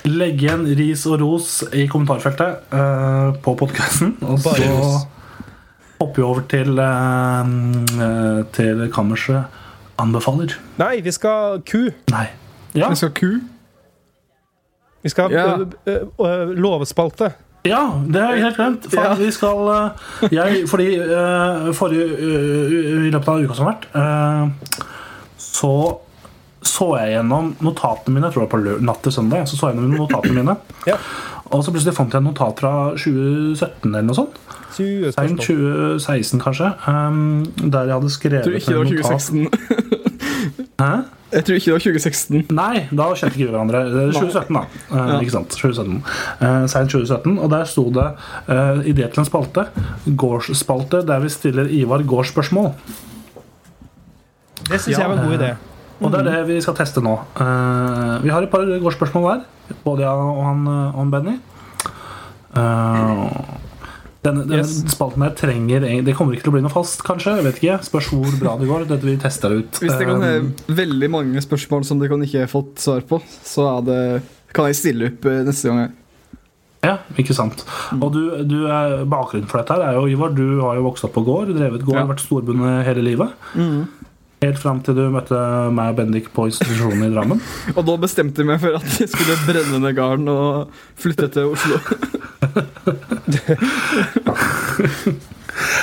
Legge igjen ris og ros i kommentarfeltet uh, på podkasten. Og så ros. hopper vi over til, eh, eh, til kammerset anbefaler. Nei, vi skal ku. Nei. Ja, Vi skal ku. Vi skal Ja. uh, lovespalte. ja det har jeg helt glemt. For Ja. vi skal jeg, Fordi uh, forrige uh, I løpet av uka som har vært, uh, så så jeg gjennom notatene mine jeg tror det var på natt til søndag. Så så jeg gjennom notatene mine <clears throat> Ja. Og så plutselig fant jeg et notat fra 2017 eller noe sånt. 20 2016, kanskje. um, der jeg hadde skrevet Jeg tror ikke det var 2016. <laughs> Hæ? Jeg tror ikke det var 2016. Nei, da kjente ikke vi hverandre. Det er 2017, da. Uh, Ja. Ikke sant? 2017. Uh, Seint 2017. Og der sto det uh, idé til en spalte. Gårdsspalte der vi stiller Ivar gårdsspørsmål. Det syns jeg var en god idé. Og det er det vi skal teste nå. Eh, vi har et par gårdsspørsmål hver. Både jeg og han, og Benny. Eh, denne, denne Yes. spalten her trenger Det kommer ikke til å bli noe fast, kanskje. Jeg vet ikke. Spørs hvor bra det går. Dette vi tester ut. Hvis det kan Eh, være veldig mange spørsmål som dere kan ikke har fått svar på, så det, kan jeg stille opp eh, neste gang. Ja, ikke sant. Og du, du er, bakgrunnen for dette her er jo, Ivar, du har jo vokst opp på gård, drevet gård, Ja. vært storbonde hele livet. Helt fram til du møtte meg og Bendik på institusjonen i Drammen. <laughs> Og da bestemte jeg meg for at jeg skulle brenne ned gården og flytte til Oslo. <laughs>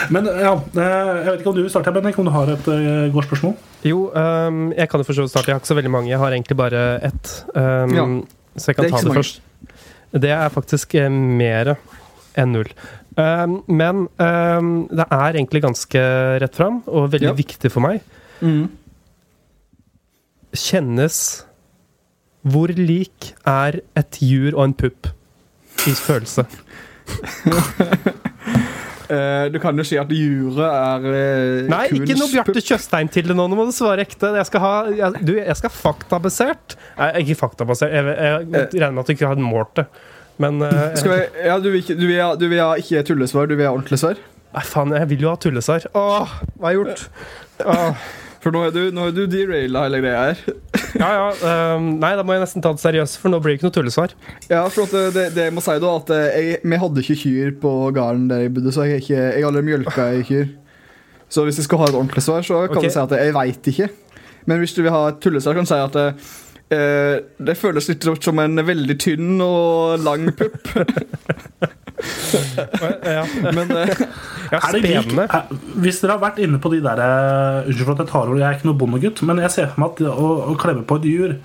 Men ja, eh, jeg vet ikke om du vil starte, Bendik, om du har et godt gårdsspørsmål? Jo, um, jeg kan jo for så vidt starte. Jeg har ikke så veldig mange. Jeg har egentlig bare ett. Um, Ja. Så jeg kan Det er ta det mange. først. Det er faktisk eh, mer enn null. Um, men det er egentlig ganske rett fram, og veldig Ja. viktig for meg. Kjennes Hvor lik er et jur og en pupp i følelse? Uh, <laughs> du kan jo si at juret er uh, Nei, ikke noe Bjarte Tjøstheim til det nå. Nå må du svare ekte. Jeg skal ha jeg, Du, jeg skal faktabasert. Nei, ikke faktabasert. Jeg, jeg, jeg regner med at du ikke har målt det. Men uh, ja, du vil, du, vil ha, du vil ha ikke tullesvar, du vil ha ordentlig svar? Nei, faen, jeg vil jo ha tullesvar. Åh, hva har jeg gjort? Åh, For nå er du, nå du deraila hele greia her. ja, ja. Um, nei, da må jeg nesten ta det seriøst, for nå blir det ikke noe tullesvar. Ja, for det, det, det jeg må si da at eh, jeg, Vi hadde ikke kyr på gården der jeg bodde, så jeg har ikke, jeg har aldri mjølka ei kyr. Så hvis jeg skal ha et ordentlig svar, så kan okay. jeg si at jeg veit ikke. Men hvis du vil ha et tullesvar, kan jeg si at eh, det føles litt som en veldig tynn og lang pupp. <laughs> Ja, Men eh, <laughs> ja Er det lik, spennende. er, hvis dere har vært inne på de der eh, Unnskyld for at jeg tar ord, jeg er ikke noe bondegutt, men jeg ser for meg at å, å klemme på et jur,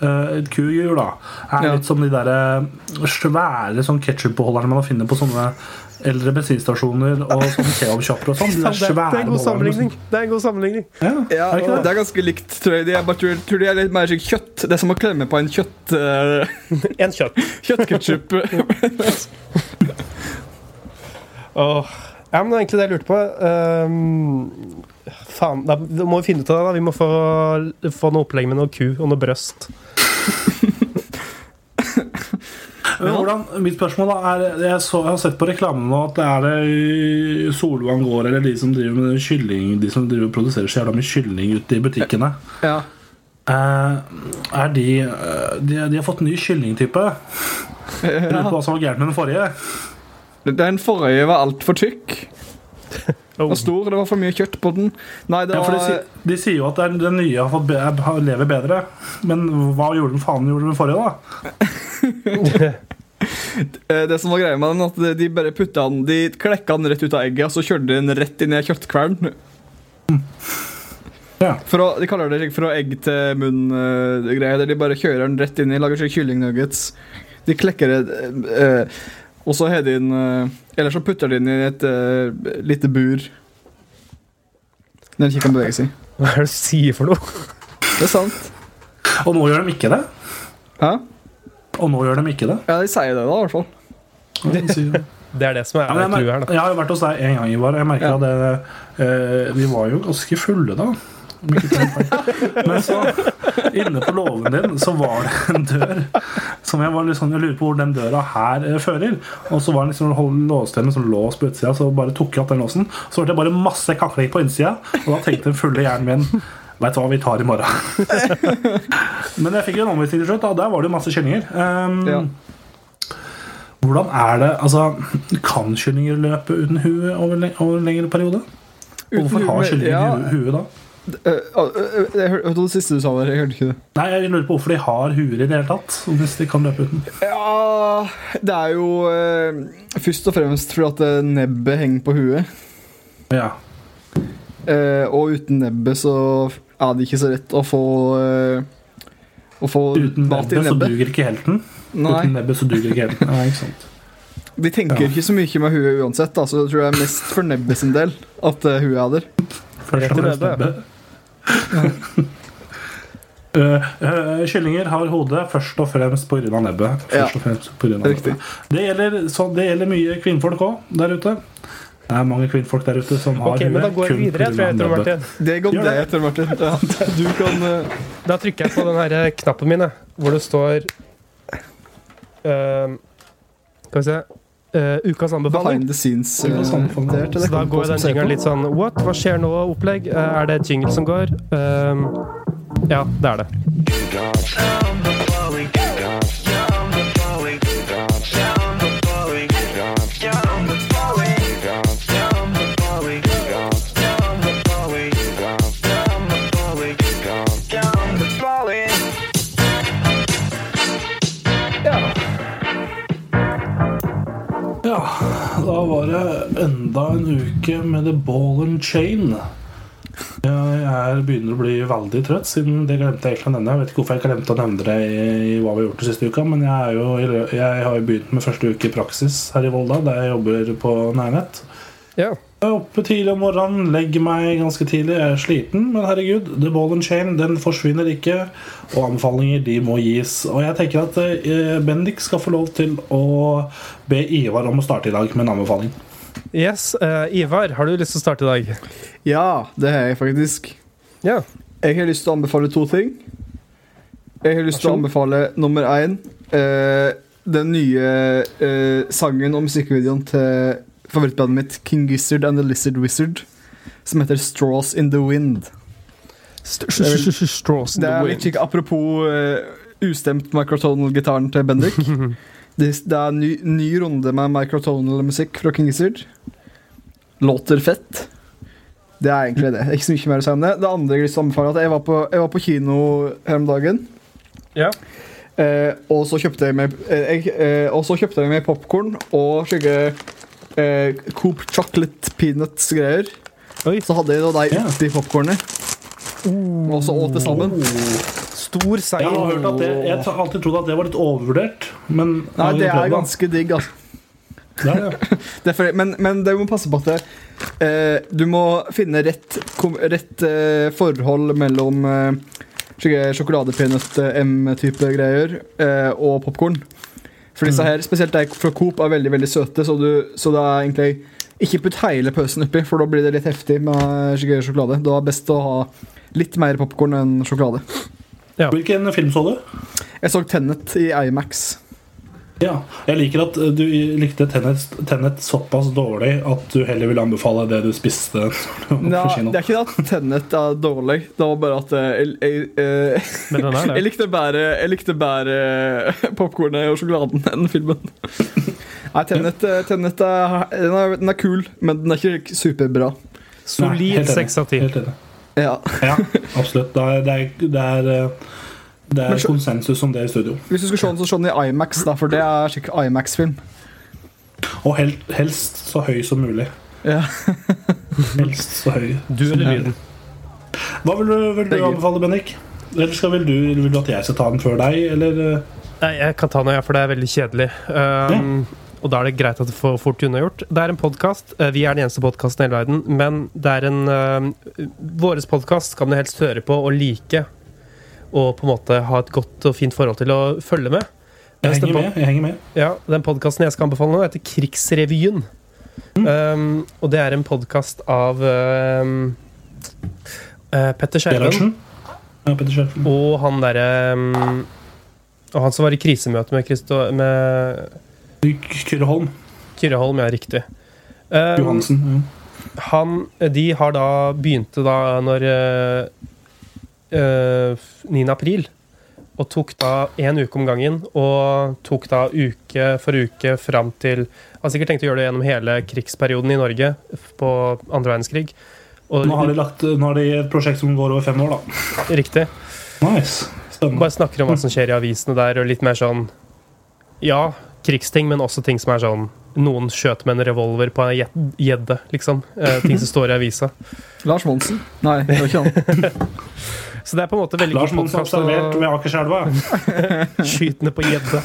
eh, et kuhjul da, er Ja. litt som de der svære sånn ketsjupbeholderne man finner på sånne eldre bensinstasjoner og sånne kebabshopper og sånn. De Det, der <laughs> det er en god sammenligning. Det er en god sammenligning. Ja, ja, er det det det? er ganske likt, tror jeg. De er, bare, tror, de er litt mer kjøtt. Det er som å klemme på en kjøtt uh, En kjøtt. <laughs> kjøttketchup. oh. <laughs> Ja, men det er egentlig det jeg lurte på. Um, faen, da, da må vi finne ut av det. da Vi må få, få noe opplegg med noe ku og noe brøst. Men Hvordan, mitt spørsmål da er Jeg, så, jeg har sett på reklamen nå at det er Solvang gård eller de som driver med kylling De som driver og produserer så jævla mye kylling ute i butikkene. ja. Eh, er de, eh, de De har fått ny kyllingtype. Jeg <laughs> lurer på hva som var gærent med den forrige. Den forrige var altfor tykk. <laughs> Oh. var stor, det var for mye kjøtt på den. Nei, det Ja, de, si- de sier jo at den, den nye har fått be, lever bedre. Men hva gjorde den faen gjorde den forrige, da? <laughs> eh, Det som var greia med den, at de bare putta den De klekka den rett ut av egget, og så kjørte de den rett inn i kjøttkvern. Ja. For å, de kaller det ikke fra egg til munn-greie, der de bare kjører den rett inn i, lager seg kyllingnuggets. De klekker det, uh, og så har de den uh, Eller så putter de den i et eh, lite bur. Den ikke kan bevege seg. Hva er det du sier for noe? Det er sant. Og nå gjør de ikke det. Hæ? Og nå gjør de ikke det. Ja, de sier det, da, i hvert fall. De sier- <laughs> Det er det som er Ja, clouet her, da. jeg har jo vært hos deg en gang, Ivar. Jeg merker Ja. at det, eh, vi var jo ganske fulle da. Men så, inne på låven din, så var det en dør som jeg var litt sånn, jeg lurer på hvor den døra her eh, fører. Og så var den liksom låst med sånn lås på utsida, så bare tok jeg opp den låsen. Så hørte jeg bare masse kakling på innsida, og da tenkte den fulle hjernen min Veit hva, vi tar i morgen. <laughs> Men jeg fikk jo en omvisning til slutt, og der var det jo masse kyllinger. Um, Ja. Hvordan er det Altså, kan kyllinger løpe uten hue over, over en lengre periode? Uten hvorfor har kyllinger ja. hue, da? Jeg hørte det siste du sa der. Jeg hørte ikke det. Nei, jeg lurer på hvorfor de har huer i det hele tatt. Hvis de kan løpe uten. Ja Det er jo uh, først og fremst fordi at nebbet henger på huet. Ja. Uh, og uten nebbet så er det ikke så lett å få eh, Å få Uten mat i nebbet så nebbet. duger ikke helten. Nei, Uten nebbet så duger ikke helten. Nei, ikke sant. De tenker Ja. ikke så mye med huet uansett, da, så det tror jeg er mest for nebbet sin del at uh, huet er der. <laughs> Først og fremst nebbet. Ja. Uh, eh, kyllinger har hodet først og fremst pga. nebbet. Ja. Og fremst på grunn av nebbet. Det gjelder, så det gjelder mye kvinnfolk òg der ute. Det er mange kvinnfolk der ute som har Ok, men da hue går jeg videre, tror jeg, Tor. Martin. Det går det Tor Martin. Ja, du kan uh... Da trykker jeg på den her knappen min, hvor det står ehm, Skal vi se uh, Ukas anbefaling. behind the scenes. Uh, anbefaling. Så da går den jingeren litt sånn What? Hva skjer nå? Opplegg? Eh, er det et jingle som går? Ehm, ja, det er det. Enda en uke med The Ball and Chain. Jeg er, begynner å bli veldig trøtt, siden det glemte jeg egentlig å nevne. Jeg vet ikke hvorfor jeg glemte å nevne det i, hva vi har gjort den siste uka, men jeg, er jo, jeg har jo begynt med første uke i praksis her i Volda, der jeg jobber på nærnett. Ja. Jeg er oppe tidlig om morgenen, legger meg ganske tidlig. Jeg er sliten, men herregud, The Ball and Chain den forsvinner ikke. Og anbefalinger de må gis. Og jeg tenker at eh, Bendik skal få lov til å be Ivar om å starte i dag med en anbefaling. Yes, uh, Ivar, har du lyst til å starte i dag? Ja, det har jeg faktisk. Ja. Jeg har lyst til å anbefale to ting. Jeg har lyst til å anbefale nummer én uh, den nye uh, sangen og musikkvideoen til favorittbandet mitt, King Gizzard and the Lizard Wizard, som heter Straws in the Wind. Straws in The Wind. Det er litt kikk apropos eh, ustemt microtonal-gitaren til Bendik. <laughs> det, er ny, ny runde med microtonal-musikk fra King Gizzard. Låter fett. Det er egentlig det. Ikke så mye mer å si om det. Det andre jeg vil lyst anbefale er at jeg var på, jeg var på kino her om dagen. Ja. Eh, og så kjøpte jeg meg eh, eh, Og så kjøpte jeg meg popkorn og slike eh, Coop chocolate peanuts-greier. Så hadde jeg da de Ja. uti popkornet. Og så åt det sammen. Stor Jeg har hørt at det, jeg har alltid trodd at det var litt overvurdert, men Nei, det er ganske digg, altså. Ja, <laughs> ja. men, men det må passe på at det, eh, du må finne rett, rett eh, forhold mellom eh, sjokoladepeanøtt-M-type greier eh, og popkorn. For disse her, spesielt de fra Coop, er veldig veldig søte, så, du, så det er egentlig ikke putt hele pøsen oppi, for da blir det litt heftig med sjokolade. Da er det best å ha litt mer popkorn enn sjokolade. Hvilken film så du? Jeg så Tennet i Imax. Ja, Jeg liker at du likte Tennet, Tennet såpass dårlig at du heller vil anbefale det du spiste. <laughs> Ja, det er ikke at Tennet er dårlig, det var bare at jeg, jeg, jeg, eh, Men den <laughs> Jeg likte bare, jeg likte bedre popkornet og sjokoladen enn filmen. Nei, Tennet, Tennet Tenet er, den er, den er kul, men den er ikke superbra. Solid seks av ti. Ja. Ja, absolutt. Det er, det er, det er, eh, det er så- konsensus om det i studio. Hvis du skulle se den, så se den i Imax, da, for det er skikkelig Imax-film. Og hel, helst så høy som mulig. Ja. <laughs> Helst så høy. Du eller lyden? Hva vil du, vil du anbefale, Bennik? Eller skal, vil, du, vil du at jeg skal ta den før deg, eller? eh? Nei, jeg kan ta den, ja, for det er veldig kjedelig. Um, Og da er det greit at det får fort unnagjort. Det er en podkast. Vi er den eneste podkasten i hele verden, men det er en uh, Vår podkast kan du helst høre på og like. Og på en måte ha et godt og fint forhold til å følge med. Jeg henger med. jeg henger med. Ja, Den podkasten jeg skal anbefale nå, heter Krigsrevyen. Um, og det er en podkast av um, uh, Petter Skjerven Ja, og han derre um, Og han som var i krisemøte med, Christo, med Kyrre Holm. Kyrre Holm, ja, riktig. Um, Johansen. Ja. han, de har da begynte da når eh, eh, 9. april. Og tok da én uke om gangen, og tok da uke for uke fram til Har sikkert tenkt å gjøre det gjennom hele krigsperioden i Norge på andre verdenskrig. Og Nå har de lagt Nå har de et prosjekt som går over fem år, da. Riktig. Nice. Spennende. Bare snakker om hva som skjer i avisene der, og litt mer sånn Ja, krigsting, men også ting som er sånn Noen skjøt med en revolver på en gje- gjedde, liksom. Eh, ting som står i avisa. <laughs> Lars Monsen. Nei, det var ikke han. <laughs> Så det er på en måte veldig Lars Monsen podcast observert med Akerselva. <laughs> Skytende på gjedde.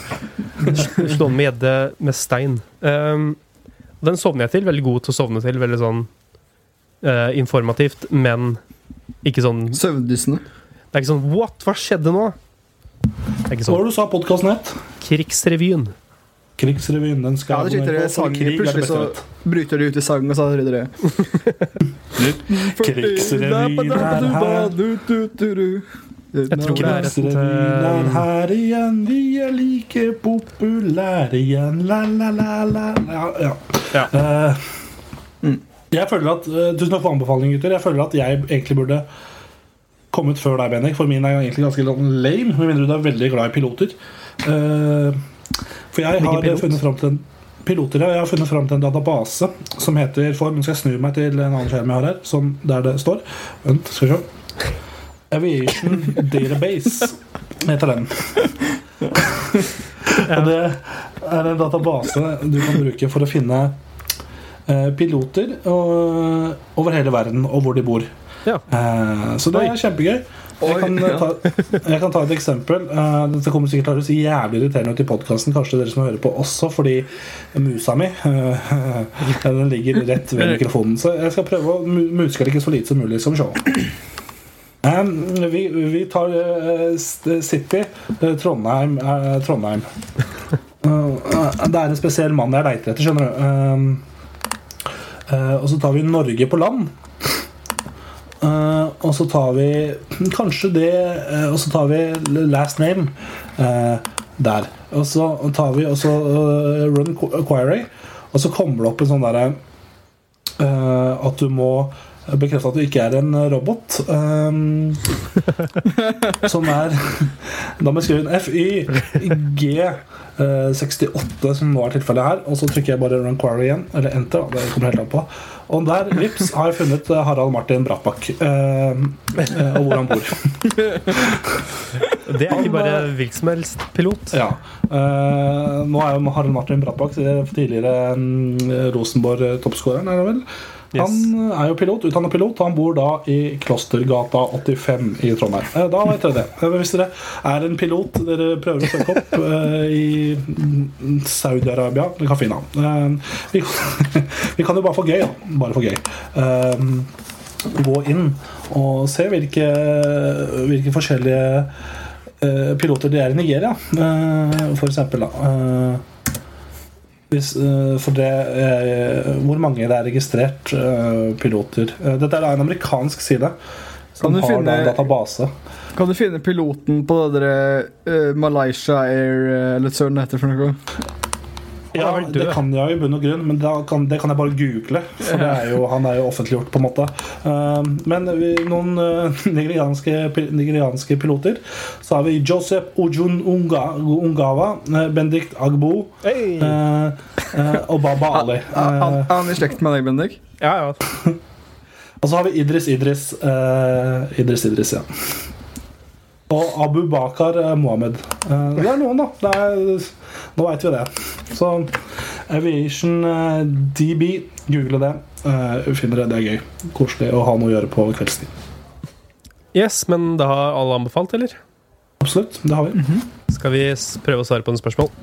Slående med gjedde med stein. Um, den sovner jeg til. Veldig god til å sovne til. Veldig sånn uh, informativt, men ikke sånn Søvndyssende. Det er ikke sånn What? Hva skjedde nå? Det er ikke Hva var sånn det du sa podkasten het? Krigsrevyen. Krigsrevyen. Den skal Ja, det abonnere på, for krig plutselig så bryter de ut i sang, og så hører dere <laughs> Krigsrevyen er her. Jeg tror det er et er eh, her igjen, vi er like populære igjen, la, la, la, la. Ja, ja. Ja. Eh, jeg føler at eh, Tusen takk for anbefalingen, gutter. Jeg føler at jeg egentlig burde kommet før deg, Bendik. For min er egentlig ganske sånn lame, med mindre du er veldig glad i piloter. Eh, for jeg har funnet fram til en piloter, ja. Jeg har funnet fram til en database som heter for, Nå skal jeg snu meg til en annen skjerm jeg har her, som der det står. Vent, skal vi se. Aviation <laughs> Database heter den. <laughs> Og det er en database du kan bruke for å finne eh, piloter og, over hele verden, og hvor de bor. Ja. Eh, så det er kjempegøy. Jeg kan, eh, ta, jeg kan ta et eksempel. Eh, Dette kommer sikkert til å høres jævlig irriterende ut i podkasten, kanskje dere som hører på også, fordi musa mi eh, <laughs> den ligger rett ved mikrofonen. Så jeg skal prøve å muske det ikke så lite som mulig. Se. Um, vi, vi tar City, Trondheim. Trondheim. Det er en spesiell mann jeg leiter etter, skjønner du. Og så tar vi Norge på land. Eh, og så tar vi kanskje det uh, Og så tar vi last name uh, der. Og så tar vi også run query, og så kommer det opp en sånn derre at du må bekrefte at du ikke er en robot. Um, <laughs> som er <laughs> Da må jeg skrive inn FYG68, som nå er tilfellet her. Og så trykker jeg bare run query igjen, eller enter. Det kommer helt an på Og der, vips, har jeg funnet eh, Harald Martin Brattbakk. eh, eh, og hvor han bor. <laughs> Det er ikke bare hvilken som helst pilot. Ja. Uh, nå er jo Harald Martin Brattbakk tidligere um, Rosenborg-toppskåreren, er det vel? Yes. Han er jo pilot, utdannet pilot. Han bor da i Klostergata 85 i Trondheim. Eh, Da vet dere det. Eh, Hvis dere er en pilot dere prøver å søke opp eh, i Saudi-Arabia, det kan finne han. Eh, <laughs> vi, kan jo bare få gøy, da. Bare for gøy. Eh, gå inn og se hvilke, hvilke forskjellige eh, piloter det er i Nigeria, eh, for eksempel. Da. Hvis, eh, for det eh, Hvor mange det er registrert eh, piloter Dette er en amerikansk side som har finne- en database. Kan du finne piloten på det der, uh, Malaysia Air eller hva det heter for noe? Ja, det kan jeg jo i bunn og grunn, men kan, det kan jeg bare google. For det er jo, <laughs> han er jo offentliggjort, på en måte. Eh, men vi, noen eh, <laughs> nigerianske, nigerianske piloter Så har vi Joseph Ojun Unga, Ungawa, eh, Bendikt Agbo Hey. og Baba <laughs> Ali. Er han- i slekt med deg, Bendik? Ja, ja. Og så har vi Idris Idris. eh, Idris Idris, ja. Og Abu Bakar eh, Mohammed. Eh, det er noen, da. Det er, nå veit vi det. Så Aviation eh, DB, google det. Uh, finner det, det er gøy. Koselig å ha noe å gjøre på kveldstid. Yes, men det har alle anbefalt, eller? Absolutt. Det har vi. Skal vi prøve å svare på noen spørsmål?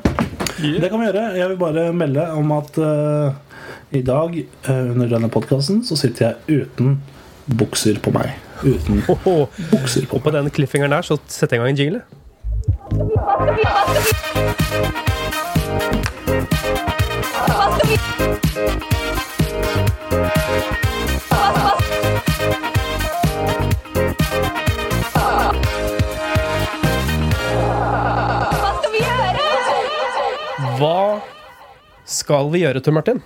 Det kan vi gjøre. Jeg vil bare melde om at eh, i dag eh, under denne podkasten så sitter jeg uten bukser på meg. Uten bukser på Og på den cliffhangeren der så sett jeg i gang en jingle. Hva skal vi gjøre, Tor Martin?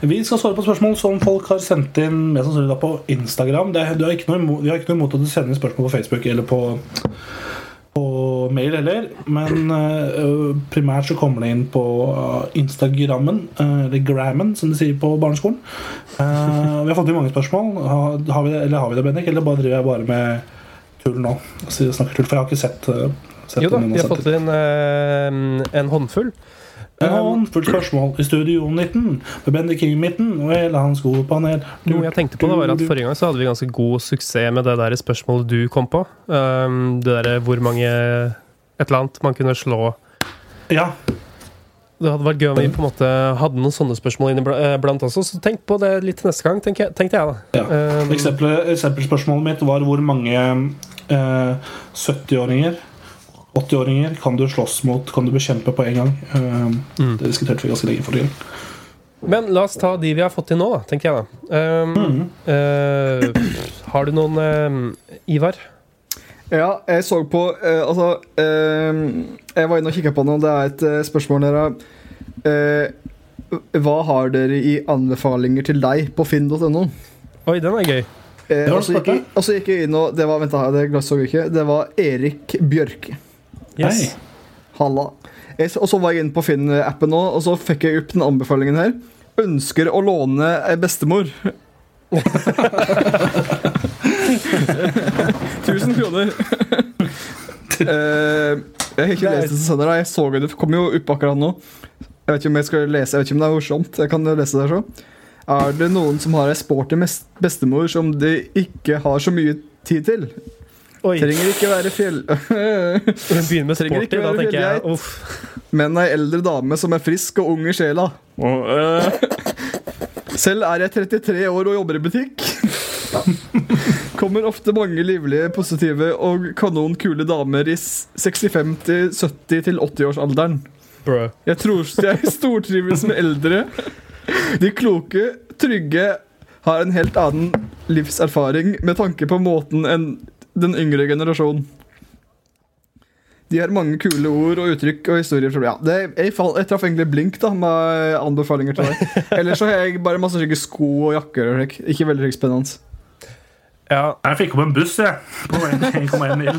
Vi skal svare på spørsmål som folk har sendt inn mest sannsynlig på Instagram. Det, du har ikke noe imot, vi har ikke noe imot at du sender spørsmål på Facebook eller på, på mail heller. Men uh, primært så kommer det inn på eh, Instagrammen, uh, eller Grammen, som de sier på barneskolen. Uh, vi har fått inn mange spørsmål. Har, har vi det, eller har vi det, Bendik? Eller bare driver jeg bare med tull nå? Altså, jeg snakker tull, for jeg har ikke sett, sett Jo da, vi har fått inn en håndfull. En håndfull spørsmål i Studio 19 med Bendik King midten og hele hans gode panel. Noe jeg tenkte på da var at Forrige gang så hadde vi ganske god suksess med det der spørsmålet du kom på. Um, det derre hvor mange Et eller annet man kunne slå Ja, Det hadde vært gøy om vi på en måte hadde noen sånne spørsmål inniblant også. Så tenk på det litt neste gang, tenkte jeg, tenkte jeg da. Ja. Um, Eksempel, eksempelspørsmålet mitt var hvor mange eh, 70-åringer 80-åringer kan du slåss mot, kan du bekjempe på en gang? Eh, Mm. Det diskuterte vi ganske lenge forrige gang. Men la oss ta de vi har fått til nå, da, tenker jeg da. Um, mm. uh, har du noen uh, Ivar? Ja, jeg så på uh, Altså, eh, jeg var inne og kikka på noe. Det er et spørsmål der eh, Hva har dere i anbefalinger til deg på finn.no? Oi, den er gøy. Eh, og så gikk, jeg- og så gikk jeg inn og Det var Vent, da, det så jeg ikke. Det var Erik Bjørke. Yes. Halla. Jeg, og så var jeg inne på Finn-appen nå, og så fikk jeg opp den anbefalingen her. Ønsker å låne ei bestemor. <laughs> Tusen kroner. uh, <laughs> jeg har ikke lest det senere. Jeg så det, kom jo opp akkurat nå. Jeg vet ikke om jeg skal lese Jeg vet ikke om det er morsomt. Jeg kan lese det så. Er det noen som har ei sporty bestemor som de ikke har så mye tid til? Oi, Trenger ikke være fjell... <laughs> Hun begynner med sporty, da tenker jeg uff. Men ei eldre dame som er frisk og ung i sjela. Selv er jeg 33 år og jobber i butikk. <laughs> Kommer ofte mange livlige, positive og kanon kule damer i s- 65 til 70 til 80-årsalderen. Bro. Jeg tror jeg stortrives med eldre. De kloke, trygge har en helt annen livserfaring med tanke på måten enn den yngre generasjonen. De har mange kule ord og uttrykk og historier. Ja, det, jeg, fall, jeg traff egentlig blink da med anbefalinger til deg. <laughs> Ellers så har jeg bare masse slike sko og jakker. og. Ikke veldig spennende. Ja, Jeg fikk opp en buss, jeg. På 1,1 mil.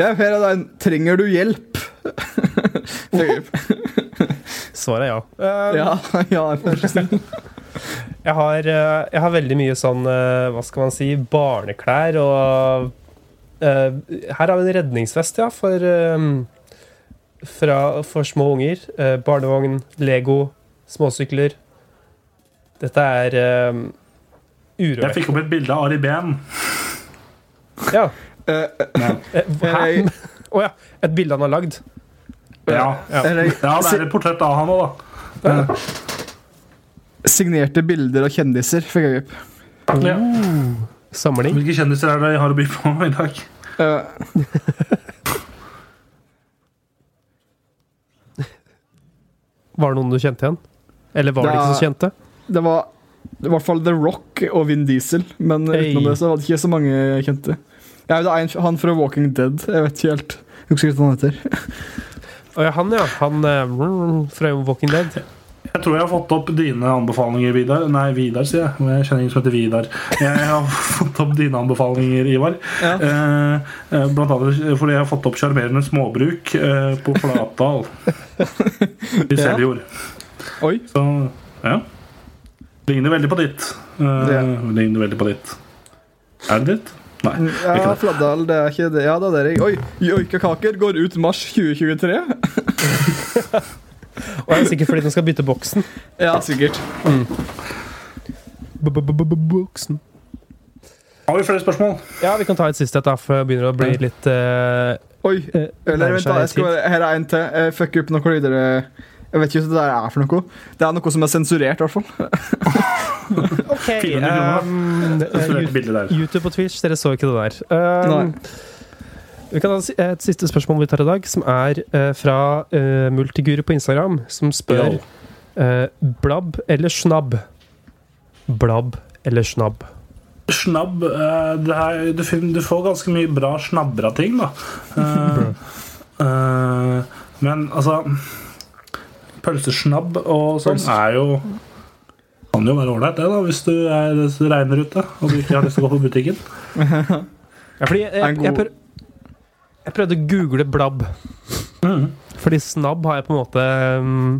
Ja, her er den. 'Trenger du hjelp?' <laughs> svaret er ja. <laughs> Um, ja, ja, vær så snill. Jeg har, eh, jeg har veldig mye sånn, eh, hva skal man si, barneklær og uh, Her har vi en redningsvest, ja, for, um, fra, for små unger. Uh, barnevogn, Lego, småsykler. Dette er uh, Jeg fikk opp et bilde av Ari Behn. Ja. Hæ? <laughs> Å ja. Et bilde han har lagd. Ja. Ja. Ja, det er et portrett av han òg, da. Signerte bilder av kjendiser fikk jeg opp. Ja. Samling. Hvilke kjendiser er det jeg har å by på i dag? Uh. Var det noen du kjente igjen? Eller var det Det ikke så kjente? det var i hvert fall The Rock og Vin Diesel, men Hey. utenom det så var det ikke så mange jeg kjente. Ja, det er en, han fra Walking Dead. Jeg vet ikke helt. Jeg husker ikke hva han heter. Å ja, han, ja. Han uh, fra Walking Dead. Jeg tror jeg har fått opp dine anbefalinger, Vidar. Nei, Vidar, sier jeg. Jeg kjenner ingen som heter Vidar. Jeg har <laughs> fått opp dine anbefalinger, Ivar. Ja. Eh, eh, blant annet fordi jeg har fått opp sjarmerende småbruk eh, på Flatdal. <laughs> I Ja. Seljord. Oi. Så ja. Ligner veldig på ditt. Eh, Det. Ligner veldig på ditt. Er det ditt? Nei. Ja, Ikke det. Fladdal, det er ikke det. Ja, det er det. Oi, Joikakaker går ut mars 2023. <laughs> Og det er sikkert fordi den skal bytte boksen. Ja, sikkert. Boksen. Har vi flere spørsmål? Ja, vi kan ta et siste et, da, for det begynner å bli litt uh, Oi. eh, Eller vent, da. Jeg skal, her er en til. Jeg fuck opp noe videre Jeg vet ikke hva det er for noe. Det er noe som er sensurert, i hvert fall. <laughs> OK. 400 kroner, Um. YouTube og Twitch, dere så ikke det der. Um, vi kan ha et siste spørsmål vi tar i dag, som er eh, fra uh, Multiguru på Instagram, som spør eh, Blabb eller snabb? Blabb eller snabb? Snabb eh, det er, du, du får ganske mye bra snabra ting, da. Eh, eh, men altså pølsesnabb og sånn er jo Kan jo være ålreit, det, da, hvis du er hvis det regner ute og du ikke har lyst til å gå på butikken. <laughs> Ja, fordi jeg, jeg, jeg, jeg prøvde å google blabb. Mm. Fordi snabb har jeg på en måte um,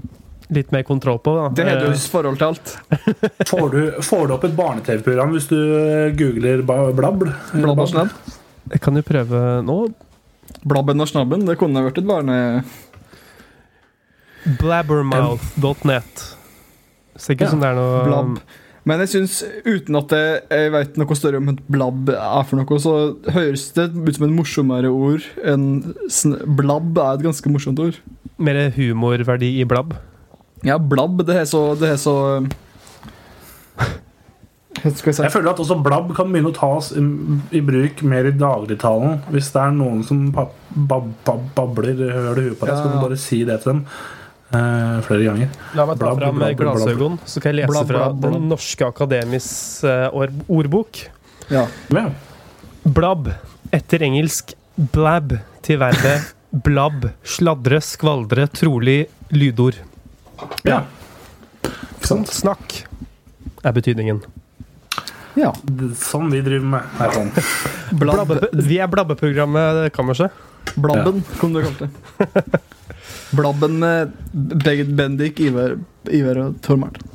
litt mer kontroll på. Da. Det har du Eh, forhold til alt. <laughs> Får du, får du opp et barne-TV-program hvis du googler blabb? Blabb og snabb. Jeg kan jo prøve nå. Blabben og snabben, det kunne vært et barne... Blabbermouth.net. Ser ikke ut Ja, som det er noe Blabb. Men jeg syns, uten at jeg, jeg vet noe større om et blabb er for noe, så høres det ut som en morsommere ord enn sn blabb er et ganske morsomt ord. mer humorverdi i blabb. Ja, blabb, det er så Det er så skal <laughs> jeg si? Jeg føler at også blabb kan begynne å tas i, i bruk mer i dagligtalen. Hvis det er noen som pap, bab, bab, babler høl i huet på deg, så kan du bare si det til dem eh, flere ganger. La meg ta Blabb, fram blabb. så kan jeg lese Blabb, fra blabb, blabb. Den norske akademis uh, ordbok. Ja. Ja. Blabb. Etter engelsk blab til verbet <laughs> blabb. Sladre, skvaldre, trolig lydord. ja. Sånn snakk er betydningen. ja. Sånn vi driver med. Nei, sånn. Blabb, Blabbe, vi er blabbeprogrammet Kammerset. blabben, kom du kalt det. <laughs> Blabben med Bendik, Ivar, Ivar og Tor Martin.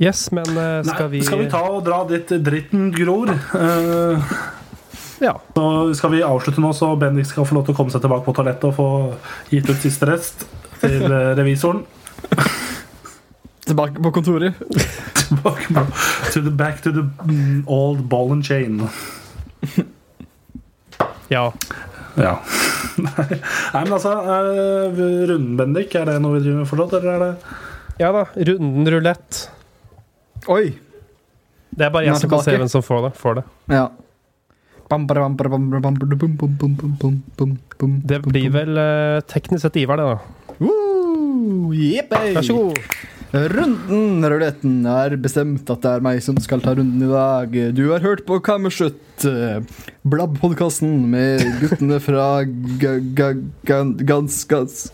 Yes, men uh, skal Nei, vi skal vi ta og dra dit dritten gror? Uh, Ja. så skal vi avslutte nå, så Bendik skal få lov til å komme seg tilbake på toalettet og få gitt ut siste rest til eh, revisoren. <laughs> Tilbake på kontoret. Tilbake på, to the, back to the mm, old ball and chain. ja. Ja. <laughs> Nei, men altså eh, Runden, Bendik, er det noe vi driver med fortsatt, eller er det Ja da. Runden rulett. Oi! Det er bare jeg som kan se hvem som får det. Får det. Ja. Det blir vel teknisk sett Ivar, det, da. Woo! Vær så god. Runden, ruletten, er bestemt at det er meg som skal ta runden i dag. Du har hørt på Kammerslutt, Blabb-podkasten med guttene fra ga, ga, gan, Gans... Gans...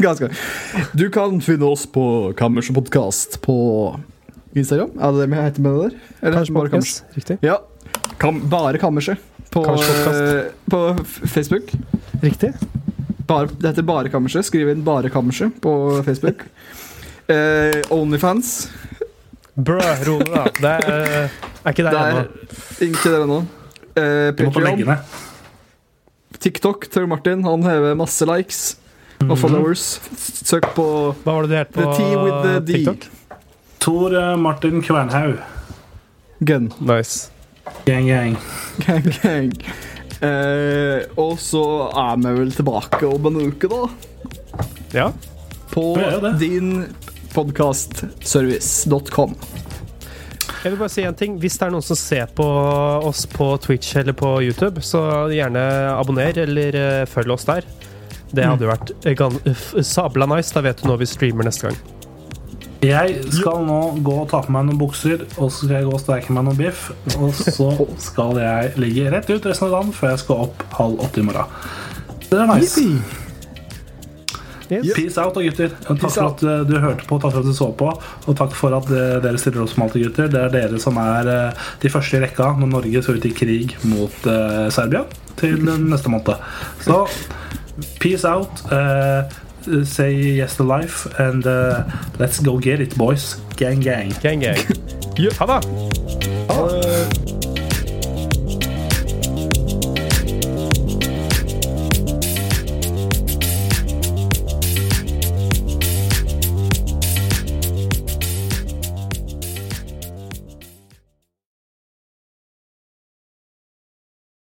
Ganske. Du kan finne oss på Kammerset Podkast på Instagram. Er det det vi heter med det der? Eller Kanskje bare podcast. Riktig. Ja. Kam, bare Kammerset på, Kammerset eh, på Facebook. Riktig. Bare, det heter Bare Kammerset. Skriv inn Bare Kammerset på Facebook. Eh, Onlyfans. Brø, ro deg, da. Det er, er ikke der er ennå. ikke det ennå. Eh, Patreon. TikTok. Tor Martin han hever masse likes og followers. Søk på Hva var det du het på The the. TikTok? Tor eh, Martin Kvernhaug. Gun. Nice. Gang, gang. Gang, gang. Eh, og så er vi vel tilbake om en uke, da. Ja. På Vi er jo det. din podcastservice.com. Jeg vil bare si en ting. Hvis det er noen som ser på oss på Twitch eller på YouTube, så gjerne abonner eller eh, følg oss der. Det hadde jo vært sabla nice. Da vet du når vi streamer neste gang. Jeg skal nå gå og ta på meg noen bukser, og så skal jeg gå og steke meg noe biff. Og så skal jeg ligge rett ut resten av dagen før jeg skal opp halv åtte i morgen. Det er nice. Yes. Peace out, gutter. Takk Peace for at eh, du hørte på, takk for at du så på, og takk for at eh, dere stiller opp som alltid, gutter. Det er dere som er eh, de første i rekka når Norge skal ut i krig mot Serbia til <laughs> neste måned. Så peace out. Say yes to life, and uh, let's go get it, boys. Gang, gang. Gang, gang. Ha det!